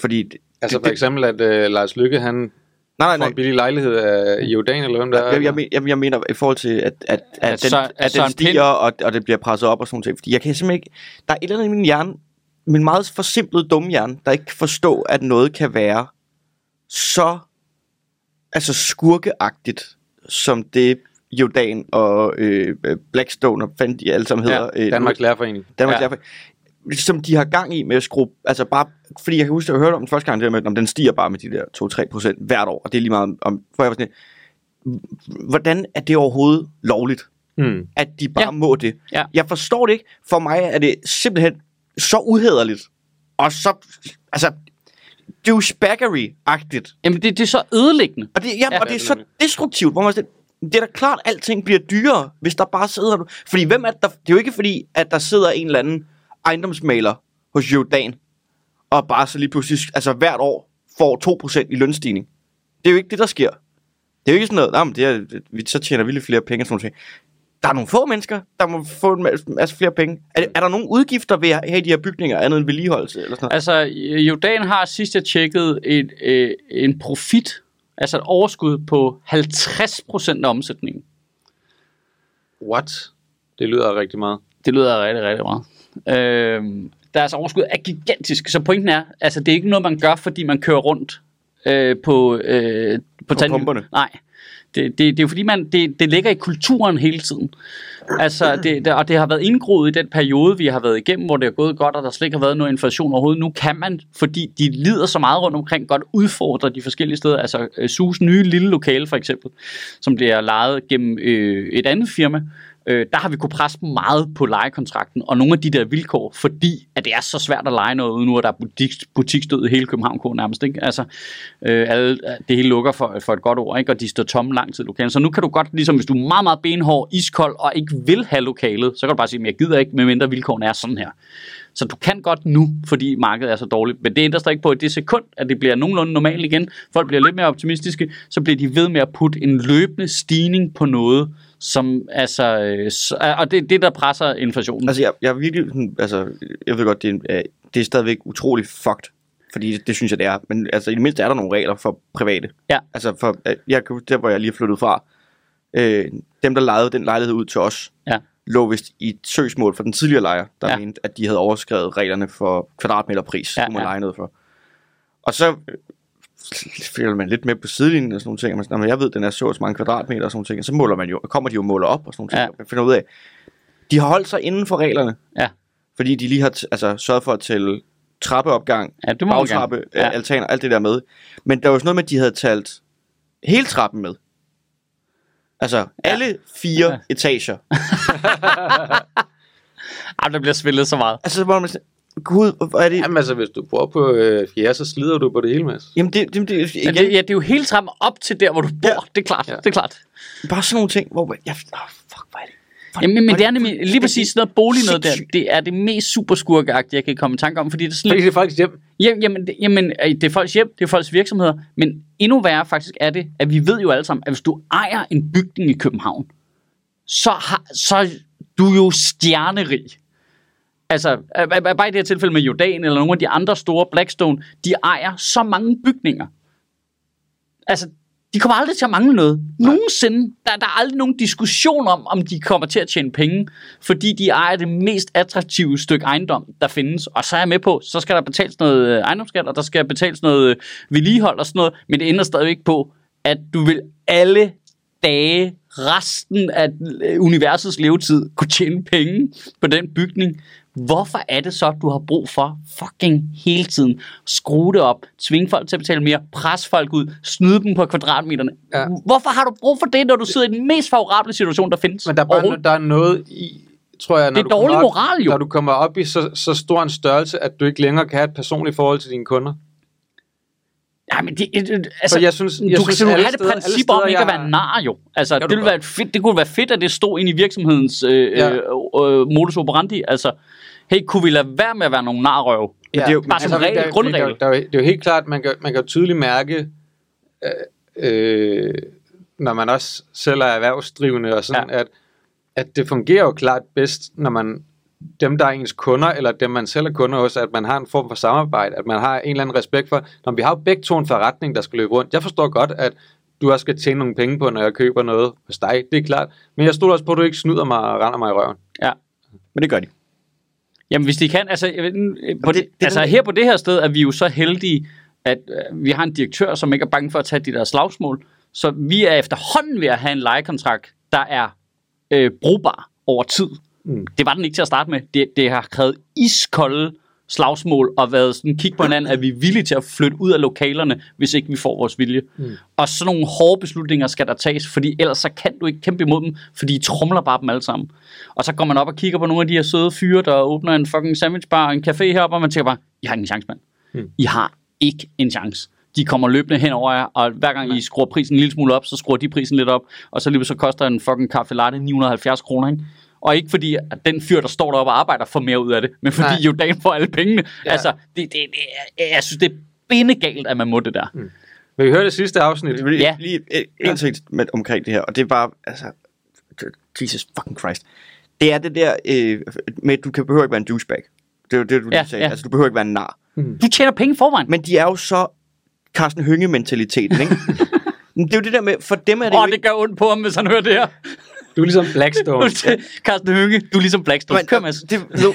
Fordi... det- Altså det, for eksempel, at øh, Lars Lykke, han nej, nej, får nej. en billig lejlighed af i Jordan, eller hvem der er. Jeg, jeg, jeg, jeg mener i forhold til, at, at, at, At den, Søren- at at den stiger, og, og det bliver presset op og sådan noget. Fordi jeg kan simpelthen ikke... Der er et eller andet i min hjerne, min meget forsimplede dumme hjerne, der ikke kan forstå, at noget kan være så altså skurkeagtigt, som det Jordan og øh, Blackstone og fandt de alle sammen hedder. øh, Danmarks Lærerforening. Danmarks Ja. ja. Som de har gang i med at skrue, altså bare, fordi jeg kan huske, at jeg hørte om den første gang, det der med, om den stiger bare med de der 2-3 procent hvert år, og det er lige meget om, for jeg var sådan, hvordan er det overhovedet lovligt, Mm. at de bare Ja. må det? Ja. Jeg forstår det ikke. For mig er det simpelthen så uhederligt, og så, altså, douchebaggery-agtigt. Jamen, det, det er så ødelæggende. Og det, ja, Ja, og det er så destruktivt, hvor man siger, det er da klart, at alting bliver dyrere, hvis der bare sidder du. Fordi hvem er det, der, det er jo ikke fordi, at der sidder en eller anden ejendomsmaler hos Jordan, og bare så lige pludselig, altså hvert år, får 2% i lønstigning. Det er jo ikke det, der sker. Det er jo ikke sådan noget, "Nå, men det er, vi, så tjener vi lidt flere penge. Sådan noget. Der er nogle få mennesker, der må få en masse, flere penge. Er, er der nogle udgifter ved at have de her bygninger, andet end vedligeholdelse? Eller sådan noget? Altså, Jordan har sidst jeg tjekkede et, øh, en profit, altså et overskud på 50% af omsætningen. What? Det lyder rigtig meget. Det lyder rigtig, rigtig meget. Øhm, deres overskud er gigantisk. Så pointen er, altså det er ikke noget, man gør, fordi man kører rundt øh, på, øh, på, tandhjul. pumperne. Nej. Det, det, det er jo fordi, man, det, det ligger i kulturen hele tiden. Altså, det, det, og det har været indgroet i den periode, vi har været igennem, hvor det er gået godt, og der slet ikke har været noget inflation overhovedet. Nu kan man, fordi de lider så meget rundt omkring, godt udfordre de forskellige steder. Altså, øh, Sus nye lille lokale for eksempel, som bliver lejet gennem øh, et andet firma, øh, der har vi kunne presse dem meget på lejekontrakten, og nogle af de der vilkår, fordi at det er så svært at lege noget, nu er der butik, butikstød i hele København K nærmest, ikke? Altså, øh, alle, det hele lukker for, for et godt ord, ikke? og de står tomme lang tid lokalt. Så nu kan du godt, ligesom hvis du er meget, meget benhård, iskold, og ikke vil have lokalet, så kan du bare sige, at jeg gider ikke, medmindre vilkårene er sådan her. Så du kan godt nu, fordi markedet er så dårligt. Men det ændrer sig ikke på, at det sekund, at det bliver nogenlunde normalt igen, folk bliver lidt mere optimistiske, så bliver de ved med at putte en løbende stigning på noget, som altså, øh, så- og det er det, der presser inflationen. Altså, jeg, jeg virkelig, sådan, altså, jeg ved godt, det er, øh, det er stadigvæk utrolig fucked, fordi det, det synes jeg, det er. Men altså, i det mindste er der nogle regler for private. Ja. Altså, for, øh, jeg der hvor jeg lige er flyttet fra, øh, dem, der lejede den lejlighed ud til os, Ja. Lå vist i et søgsmål for den tidligere lejer, der Ja. mente, at de havde overskrevet reglerne for kvadratmeterpris, Ja, du må ja. noget for. Og så øh, følger man lidt med på sidelinjen og sådan nogle ting, og man siger, "Nå, men jeg ved, den er så og så mange kvadratmeter og sådan nogle ting, og så måler man jo, kommer de jo og måler op og sådan nogle ting, Ja. man finder ud af, de har holdt sig inden for reglerne, Ja. fordi de lige har t- altså, sørget for at tælle trappeopgang, Ja, bagtrappe. Ja. altaner, alt det der med. Men der var jo sådan noget med, at de havde talt hele trappen med. Altså, alle fire Ja. ja. etager. Ej, der bliver spillet så meget. Altså, hvor man gud, hvor er det... Jamen altså, hvis du bor på øh, fjerde, så slider du på det hele, Mads. Jamen, det, det, det, Ja, igen, det, ja, det er jo hele trappen op til der, hvor du bor. Ja. Det er klart, Ja. det er klart. bare sådan nogle ting, hvor ja, oh, fuck, hvad er det? Hvor- Jamen, men det er nemlig lige præcis sådan noget bolig noget der. Det er det mest superskurkeagtige, jeg kan komme i tanke om, fordi det er sådan Fordi det er folks hjem. jamen, jamen, det- jamen, øh, det er folks hjem, det er folks virksomheder, men endnu værre faktisk er det, at vi ved jo alle sammen, at hvis du ejer en bygning i København, så, har, så er du jo stjernerig. Altså, øh, øh, bare i det her tilfælde med Jordan eller nogle af de andre store Blackstone, de ejer så mange bygninger. Altså, de kommer aldrig til at mangle noget. Nogensinde. Der, der er aldrig nogen diskussion om, om de kommer til at tjene penge, fordi de ejer det mest attraktive stykke ejendom, der findes. Og så er jeg med på, så skal der betales noget øh, ejendomsskat, og der skal betales noget øh, vedligehold og sådan noget, men det ændrer stadig ikke på, at du vil alle dage, resten af øh, universets levetid, kunne tjene penge på den bygning. Hvorfor er det så, at du har brug for fucking hele tiden skrue det op, tvinge folk til at betale mere, presse folk ud, snyde dem på kvadratmeterne? Ja. Hvorfor har du brug for det, når du sidder i den mest favorable situation, der findes? Men der er, bare, der er noget i, tror jeg, når Det er du kommer dårlig op, moral, jo. Når du kommer op i så, så stor en størrelse, at du ikke længere kan have et personligt forhold til dine kunder. Ja, men det, det, altså, For jeg synes- jeg du synes, kan have det princip om ikke at jeg- være nar, jo. Altså, Ja, det, ville være fedt, det kunne være fedt, at det stod ind i virksomhedens øh, Ja. ja. øh, øh, modus operandi. Altså, hey, kunne vi lade være med at være nogle narrøv? det er jo- Bare som regel, der- grundregel. Der, der, er jo- det er jo helt klart, man kan, man kan tydeligt mærke, øh, øh, når man også selv er erhvervsdrivende, og sådan, ja. at, at det fungerer jo klart bedst, når man dem, der er ens kunder, eller dem, man selv er kunder hos, at man har en form for samarbejde, at man har en eller anden respekt for, når vi har jo begge to en forretning, der skal løbe rundt. Jeg forstår godt, at du også skal tjene nogle penge på, når jeg køber noget hos dig, det er klart. Men jeg stoler også på, at du ikke snyder mig og render mig i røven. Ja. Men det gør de. Jamen, hvis de kan, altså, på det, det- det- altså her på det her sted er vi jo så heldige, at øh, vi har en direktør, som ikke er bange for at tage de der slagsmål. Så vi er efterhånden ved at have en lejekontrakt, der er øh, brugbar over tid. Mm. Det var den ikke til at starte med. Det, det har krævet iskolde slagsmål og været sådan kig på hinanden, at vi er villige til at flytte ud af lokalerne, hvis ikke vi får vores vilje. Mm. Og sådan nogle hårde beslutninger skal der tages, fordi ellers så kan du ikke kæmpe imod dem, fordi I trumler bare dem alle sammen. Og så går man op og kigger på nogle af de her søde fyre, der åbner en fucking sandwichbar og en café heroppe, og man tænker bare, I har ingen chance, mand. Mm. I har ikke en chance. De kommer løbende hen over jer, og hver gang I skruer prisen en lille smule op, så skruer de prisen lidt op, og så lige så koster en fucking kaffe latte 970 kroner, ikke? Og ikke fordi, at den fyr, der står deroppe og arbejder, får mere ud af det, men fordi Nej. Jordan får alle pengene. Ja. Altså, det, det, det, er- jeg synes, det er bindegalt, at man må det der. Mm. Vil vi høre det sidste afsnit? Lige, Ja. lige en, en ting med, omkring det her, og det er bare, altså, Jesus fucking Christ. Det er det der øh, med, at du kan behøver ikke være en douchebag. Det er jo det, du Ja, sagde. ja. Altså, du behøver ikke være en nar. Du tjener penge forvejen. Men de er jo så Carsten Hønge-mentaliteten, ikke? Men det er jo det der med, for dem er det Åh, oh, ikke... det gør ondt på ham, hvis han hører det her. Du er ligesom Blackstone. Carsten Hønge, du er ligesom Blackstone. Men, Kør, Mads. det, nu,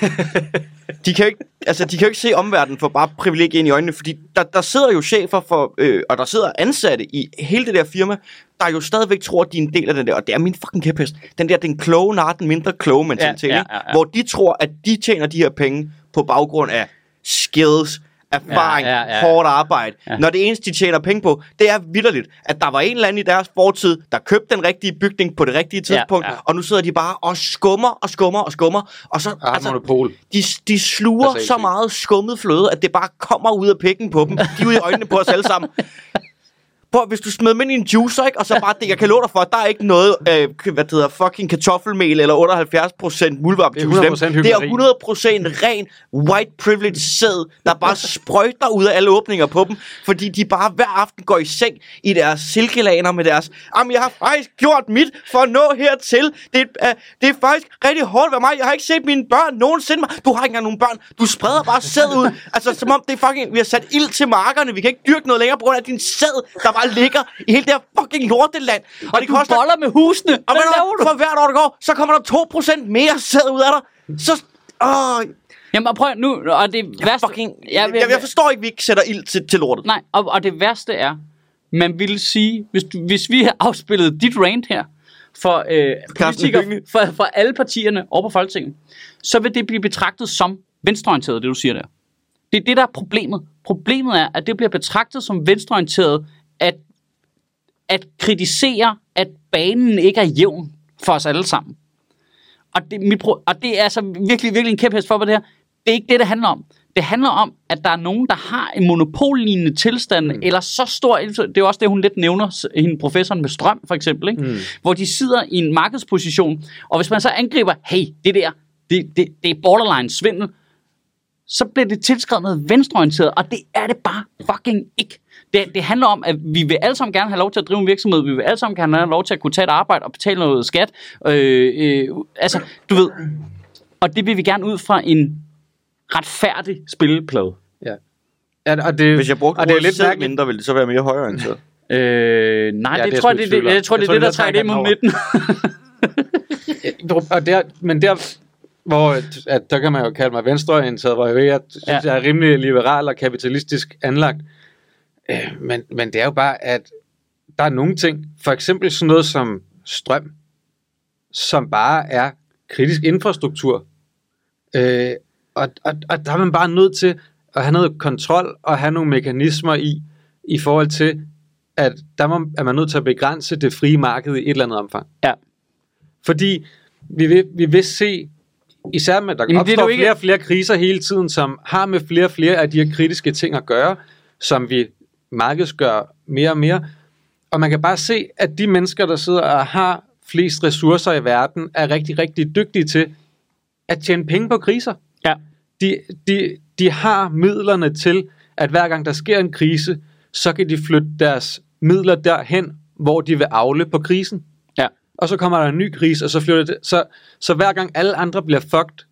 de, kan jo ikke, altså, de kan jo ikke se omverdenen for bare privilegier ind i øjnene, fordi der, der sidder jo chefer for, øh, og der sidder ansatte i hele det der firma, der jo stadigvæk tror, at de er en del af den der, og det er min fucking kæphest, den der, den kloge nar, den mindre kloge mentalitet, Ja, ja, ja, ja. hvor de tror, at de tjener de her penge på baggrund af skills, erfaring, Ja, ja, ja. hårdt arbejde. Ja. Når det eneste, de tjener penge på, det er vidderligt, at der var en eller anden i deres fortid, der købte den rigtige bygning på det rigtige tidspunkt, Ja, ja. og nu sidder de bare og skummer og skummer og skummer, og så, Har altså, monopol. de, de sluger så meget skummet fløde, at det bare kommer ud af pikken på dem. De er ude i øjnene på os alle sammen. Prøv, hvis du smed dem ind i en juicer, ikke, og så bare det, jeg kan love dig for, at der er ikke noget, øh, hvad det hedder, fucking kartoffelmel eller 78% muldvarp Det er 100% Det er hykleri. 100% ren white privilege sæd, der bare sprøjter ud af alle åbninger på dem, fordi de bare hver aften går i seng i deres silkelaner med deres, jamen jeg har faktisk gjort mit for at nå hertil. Det, er, øh, det er faktisk rigtig hårdt ved mig. Jeg har ikke set mine børn nogensinde. Du har ikke engang nogen børn. Du spreder bare sæd ud. Altså som om det er fucking, vi har sat ild til markerne. Vi kan ikke dyrke noget længere på grund af din sæd, der bare ligger i hele det her fucking lorteland. Og, det du koster boller med husene. og Hvad laver du, for hvert år, der går, så kommer der 2% mere sæd ud af dig. Så, åh, Jamen, og prøv nu, og det jeg, værste... fucking, Ja, jeg, jeg, jeg forstår ikke, vi ikke sætter ild til, til lortet. Nej, og, og det værste er, man ville sige, hvis, du, hvis vi havde afspillet dit rant her, for øh, politikere for, for alle partierne over på Folketinget, så vil det blive betragtet som venstreorienteret, det du siger der. Det er det, der er problemet. Problemet er, at det bliver betragtet som venstreorienteret, at, at kritisere, at banen ikke er jævn for os alle sammen. Og det, mit, og det er altså virkelig, virkelig en kæphest for, hvad det her. Det er ikke det, det handler om. Det handler om, at der er nogen, der har en monopollignende tilstand, mm. eller så stor indflydelse. Det er også det, hun lidt nævner, hende professoren med strøm, for eksempel. Ikke? Mm. Hvor de sidder i en markedsposition, og hvis man så angriber, hey, det der, det, det, det er borderline svindel, så bliver det tilskrevet noget venstreorienteret, og det er det bare fucking ikke. Det, det handler om, at vi vil alle sammen gerne have lov til at drive en virksomhed, vi vil alle sammen gerne have lov til at kunne tage et arbejde og betale noget skat. Øh, øh, altså, du ved, og det vil vi gerne ud fra en retfærdig spilleplade. Ja. ja og det, Hvis jeg brugte og det er lidt mærkeligt. mindre, ville det så være mere højorienteret. Øh, nej, Ja, det det, tror jeg det, det, jeg tror, det er det, der trækker er mod midten. og der, men der, hvor at, der kan man jo kalde mig venstreorienteret, hvor jeg, ved, jeg synes, ja. jeg er rimelig liberal og kapitalistisk anlagt. Øh, men, men det er jo bare, at der er nogle ting, for eksempel sådan noget som strøm, som bare er kritisk infrastruktur. Øh, og, og, og der er man bare nødt til at have noget kontrol og have nogle mekanismer i, i forhold til, at der må, er man nødt til at begrænse det frie marked i et eller andet omfang. Ja. Fordi vi vil, vi vil se, især med, der Jamen, det opstår ikke- flere og flere kriser hele tiden, som har med flere og flere af de her kritiske ting at gøre, som vi markedsgør mere og mere. Og man kan bare se, at de mennesker, der sidder og har flest ressourcer i verden, er rigtig, rigtig dygtige til at tjene penge på kriser. Ja. De, de, de har midlerne til, at hver gang der sker en krise, så kan de flytte deres midler derhen, hvor de vil afle på krisen. Ja. Og så kommer der en ny krise, og så flytter det. Så, så hver gang alle andre bliver fucked,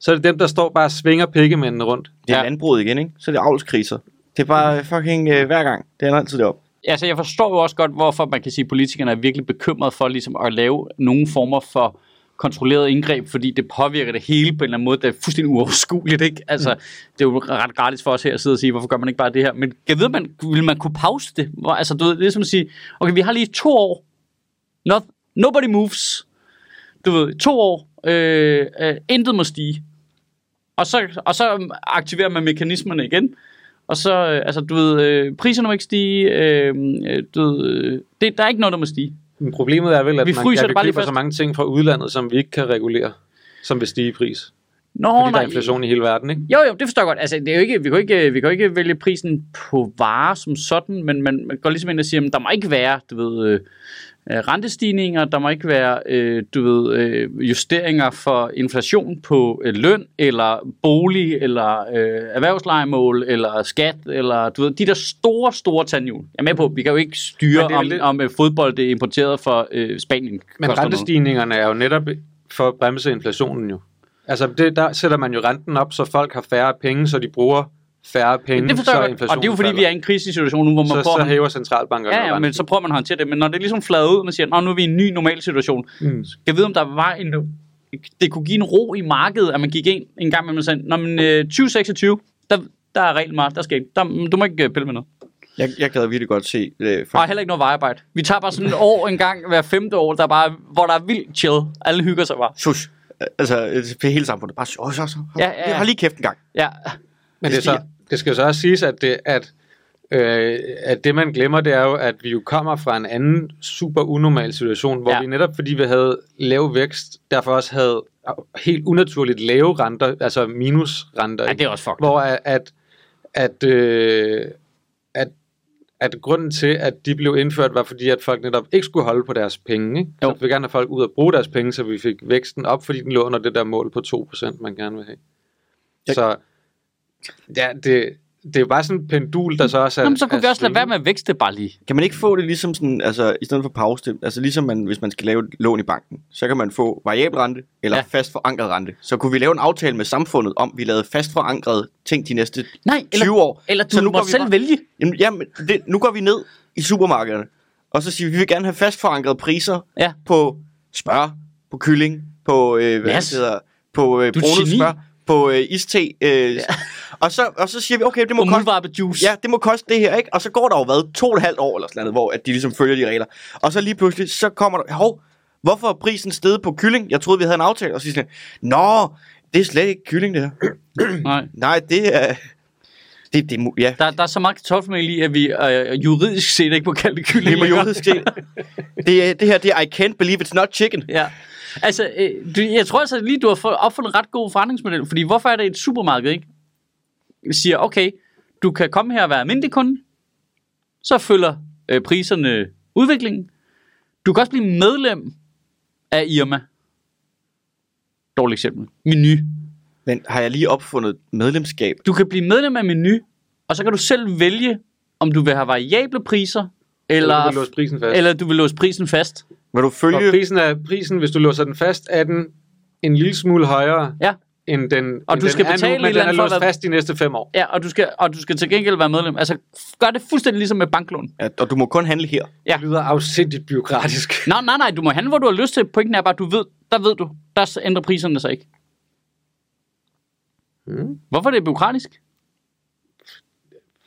så er det dem, der står bare og svinger pikkemændene rundt. Det er Ja. landbruget igen, ikke? Så er det avlskriser. Det er bare fucking øh, hver gang. Det er altid deroppe. altså, jeg forstår jo også godt, hvorfor man kan sige, at politikerne er virkelig bekymrede for ligesom, at lave nogle former for kontrolleret indgreb, fordi det påvirker det hele på en eller anden måde. Det er fuldstændig uoverskueligt, ikke? Altså, det er jo ret gratis for os her at sidde og sige, hvorfor gør man ikke bare det her? Men jeg ved, man, vil man kunne pause det? Altså, du ved, det er som at sige, okay, vi har lige to år. Not, nobody moves. Du ved, to år. Øh, øh, intet må stige. Og så, og så aktiverer man mekanismerne igen. Og så, øh, altså, du ved, øh, priserne må ikke stige. Øh, øh, du ved, øh, det, der er ikke noget, der må stige. Men problemet er vel, at Vi man, bare lige køber så mange ting fra udlandet, som vi ikke kan regulere, som vil stige i pris. Nå, Fordi der er inflation i hele verden, ikke? Jo, jo, det forstår jeg godt. Altså, det er jo ikke, vi, kan jo ikke, vi kan jo ikke vælge prisen på varer som sådan, men man, man går ligesom ind og siger, at der må ikke være, du ved, rentestigninger, der må ikke være, øh, du ved, øh, justeringer for inflation på øh, løn, eller bolig, eller øh, erhvervslejemål, eller skat, eller du ved, de der store, store tandhjul. Jeg er med på, vi kan jo ikke styre, om, lidt- om øh, fodbold det er importeret fra øh, Spanien. Men rentestigningerne er jo netop for at bremse inflationen jo. Altså, det, der sætter man jo renten op, så folk har færre penge, så de bruger færre penge, Det forstår så godt. Og inflationen det er jo fordi, falder. vi er i en krisesituation nu, hvor man så, får... så hæver centralbankerne Ja, ja, men så prøver man at håndtere det. Men når det er ligesom fladet ud, man siger, at nu er vi i en ny normal situation. Mm. Så jeg ved, om der var en... Det kunne give en ro i markedet, at man gik ind en gang med, man sagde, Nå, men øh, 2026, der, der er reglen meget, der skal ikke, der, du må ikke øh, pille med noget. Jeg, jeg gad virkelig godt se... Øh, for, Og heller ikke noget vejarbejde. Vi tager bare sådan et år en gang hver femte år, der bare, hvor der er vildt chill. Alle hygger sig bare. Sus. Altså, det er hele samfundet. Bare så, så, så. Ja, ja, ja. Hold lige kæft en gang. Ja, Men det, er så, det skal jo så også siges, at det, at, øh, at det man glemmer, det er jo, at vi jo kommer fra en anden super unormal situation, hvor Ja. vi netop fordi vi havde lav vækst, derfor også havde helt unaturligt lave renter, altså minusrenter. ja det er også fucked. hvor at, at, at, øh, at, at grunden til, at de blev indført, var fordi, at folk netop ikke skulle holde på deres penge. Ikke? Jo. Så vi vil gerne have folk ud og bruge deres penge, så vi fik væksten op, fordi den lå under det der mål på 2%, man gerne vil have. Jeg- Så ja, det, det er jo bare sådan en pendul, der så også er... Jamen, så kunne vi også lade være med at vækste bare lige. Kan man ikke få det ligesom sådan, altså i stedet for pause, altså ligesom man, hvis man skal lave et lån i banken, så kan man få variabel rente eller Ja. fast forankret rente. Så kunne vi lave en aftale med samfundet om, vi lavede fast forankret ting de næste Nej, 20 eller, år. eller Så du nu må går vi selv bare- vælge. Jamen, jamen det, nu går vi ned i supermarkederne, og så siger vi, vi vil gerne have fast forankrede priser Ja. på smør, på kylling, på, øh, hvad Yes. hedder, på øh, Du er på øh, iste. Øh, ja. og, så, og så siger vi, okay, det må koste juice. Ja, det må koste det her, ikke? Og så går der jo hvad, to og et halvt år eller sådan noget, hvor at de ligesom følger de regler. Og så lige pludselig, så kommer der, hov, hvorfor er prisen steget på kylling? Jeg troede, vi havde en aftale. Og så siger sådan, nå, det er slet ikke kylling, det her. Nej. Nej, det er... Det, det, ja, Der, der er så meget kartoffelmel i, at vi øh, juridisk set ikke må kalde det kylling. det må juridisk set. Det, det her, det er I can't believe it's not chicken. Ja. Altså, øh, du, jeg tror altså lige, du har opfundet en ret god forretningsmodel. Fordi hvorfor er det et supermarked, ikke? Siger, okay, du kan komme her og være almindelig kunde. Så følger øh, priserne udviklingen. Du kan også blive medlem af Irma. Dårligt eksempel. Menu. Men har jeg lige opfundet medlemskab? Du kan blive medlem af Menu, og så kan du selv vælge, om du vil have variable priser, Eller eller, du vil låse prisen fast. eller du vil låse prisen fast. Vil du Og følge... prisen, er, prisen, hvis du låser den fast, er den en lille smule højere, Ja. end den, Og end du den skal betale nu, men den er låst fast de næste fem år. Ja, og du skal, og du skal til gengæld være medlem. Altså, gør det fuldstændig ligesom med banklån. Ja, og du må kun handle her. Ja. Det lyder afsindigt byråkratisk. Nej, nej, nej, du må handle, hvor du har lyst til. Pointen er bare, du ved, der ved du, der ændrer priserne sig ikke. Hmm. Hvorfor er det byråkratisk?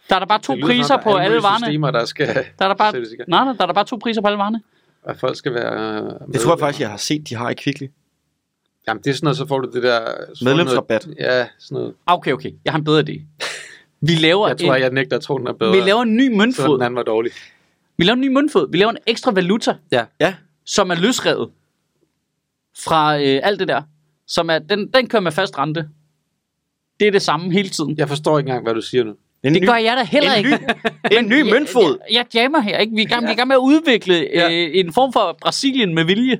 Der er der bare to Det priser er på alle varerne. systemer, der skal... Der er der bare, nej, nej, der er der bare to priser på alle varerne. At folk skal være... Det tror jeg faktisk, jeg har set, de har i Kvickly. Jamen, det er sådan noget, så får du det der... så Medlemsrabat. Noget, ja, sådan noget. Ah, Okay, okay, jeg har en bedre idé. Vi laver, Jeg tror, en, jeg nægter at tro, den er bedre. vi laver en ny så møntfod. den anden var dårlig. Vi laver en ny møntfod. Vi laver en ekstra valuta, Ja. Ja, som er løsrevet fra øh, alt det der. Som er, den, den kører med fast rente. Det er det samme hele tiden. Jeg forstår ikke engang, hvad du siger nu. En Det ny, gør jeg da heller en ikke. ny, en ny møntfod. Jeg, jeg jammer her, ikke? Vi er i gang, vi er gang med at udvikle Ja. øh, en form for Brasilien med vilje.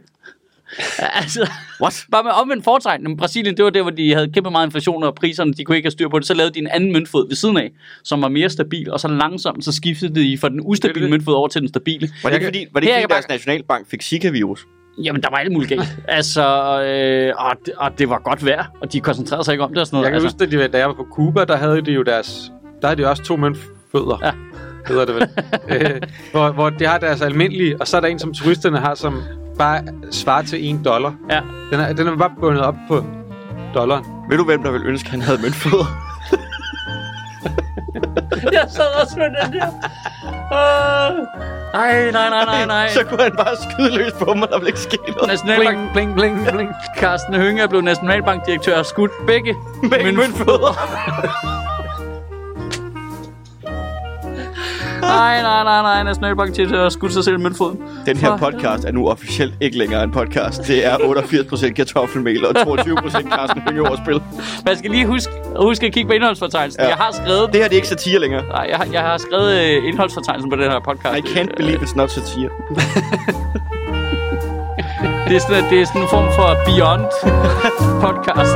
altså, What? bare med omvendt foretegn. Men Brasilien, det var der, hvor de havde kæmpe meget inflation, og priserne, de kunne ikke have styr på det. Så lavede de en anden møntfod ved siden af, som var mere stabil, og så langsomt, så skiftede de fra den ustabile Det- møntfod over til den stabile. Var det ikke fordi, var det er ikke, fordi deres nationalbank fik Zika-virus? Jamen, der var alt muligt galt. altså, øh, og, det, og det var godt vejr, og de koncentrerede sig ikke om det og sådan noget. Jeg kan altså, huske, at de, da jeg var på Cuba, der havde de jo deres... Der havde de også to møntfødder. Ja. Hedder det vel. øh, hvor, hvor de har deres almindelige, og så er der en, som turisterne har, som bare svarer til en dollar. Ja. Den er, den er bare bundet op på dollaren. Ved du, hvem der ville ønske, han havde møntfødder? jeg sad også med den der. Uh, ej, nej, nej, nej, nej. Så kunne han bare skyde løs på dem, og der ville ikke ske noget. Nationalbank, Bling, bling, bling, bling. Carsten Hønge er blevet nationalbankdirektør og skudt begge møntfødder. Nej, nej, nej, nej, nationalbankdirektør og skudt sig selv i møntfoden. Den her podcast er nu officielt ikke længere en podcast. Det er 88% kartoffelmel og 22% Carsten Hønge overspil. Man skal lige huske, huske at kigge på indholdsfortegnelsen. Ja. Jeg har skrevet, Det her det er ikke satire længere. nej, jeg, har, jeg har skrevet øh, indholdsfortegnelsen på den her podcast. I can't believe it's not satire. Det er sådan, det er sådan en form for beyond podcast.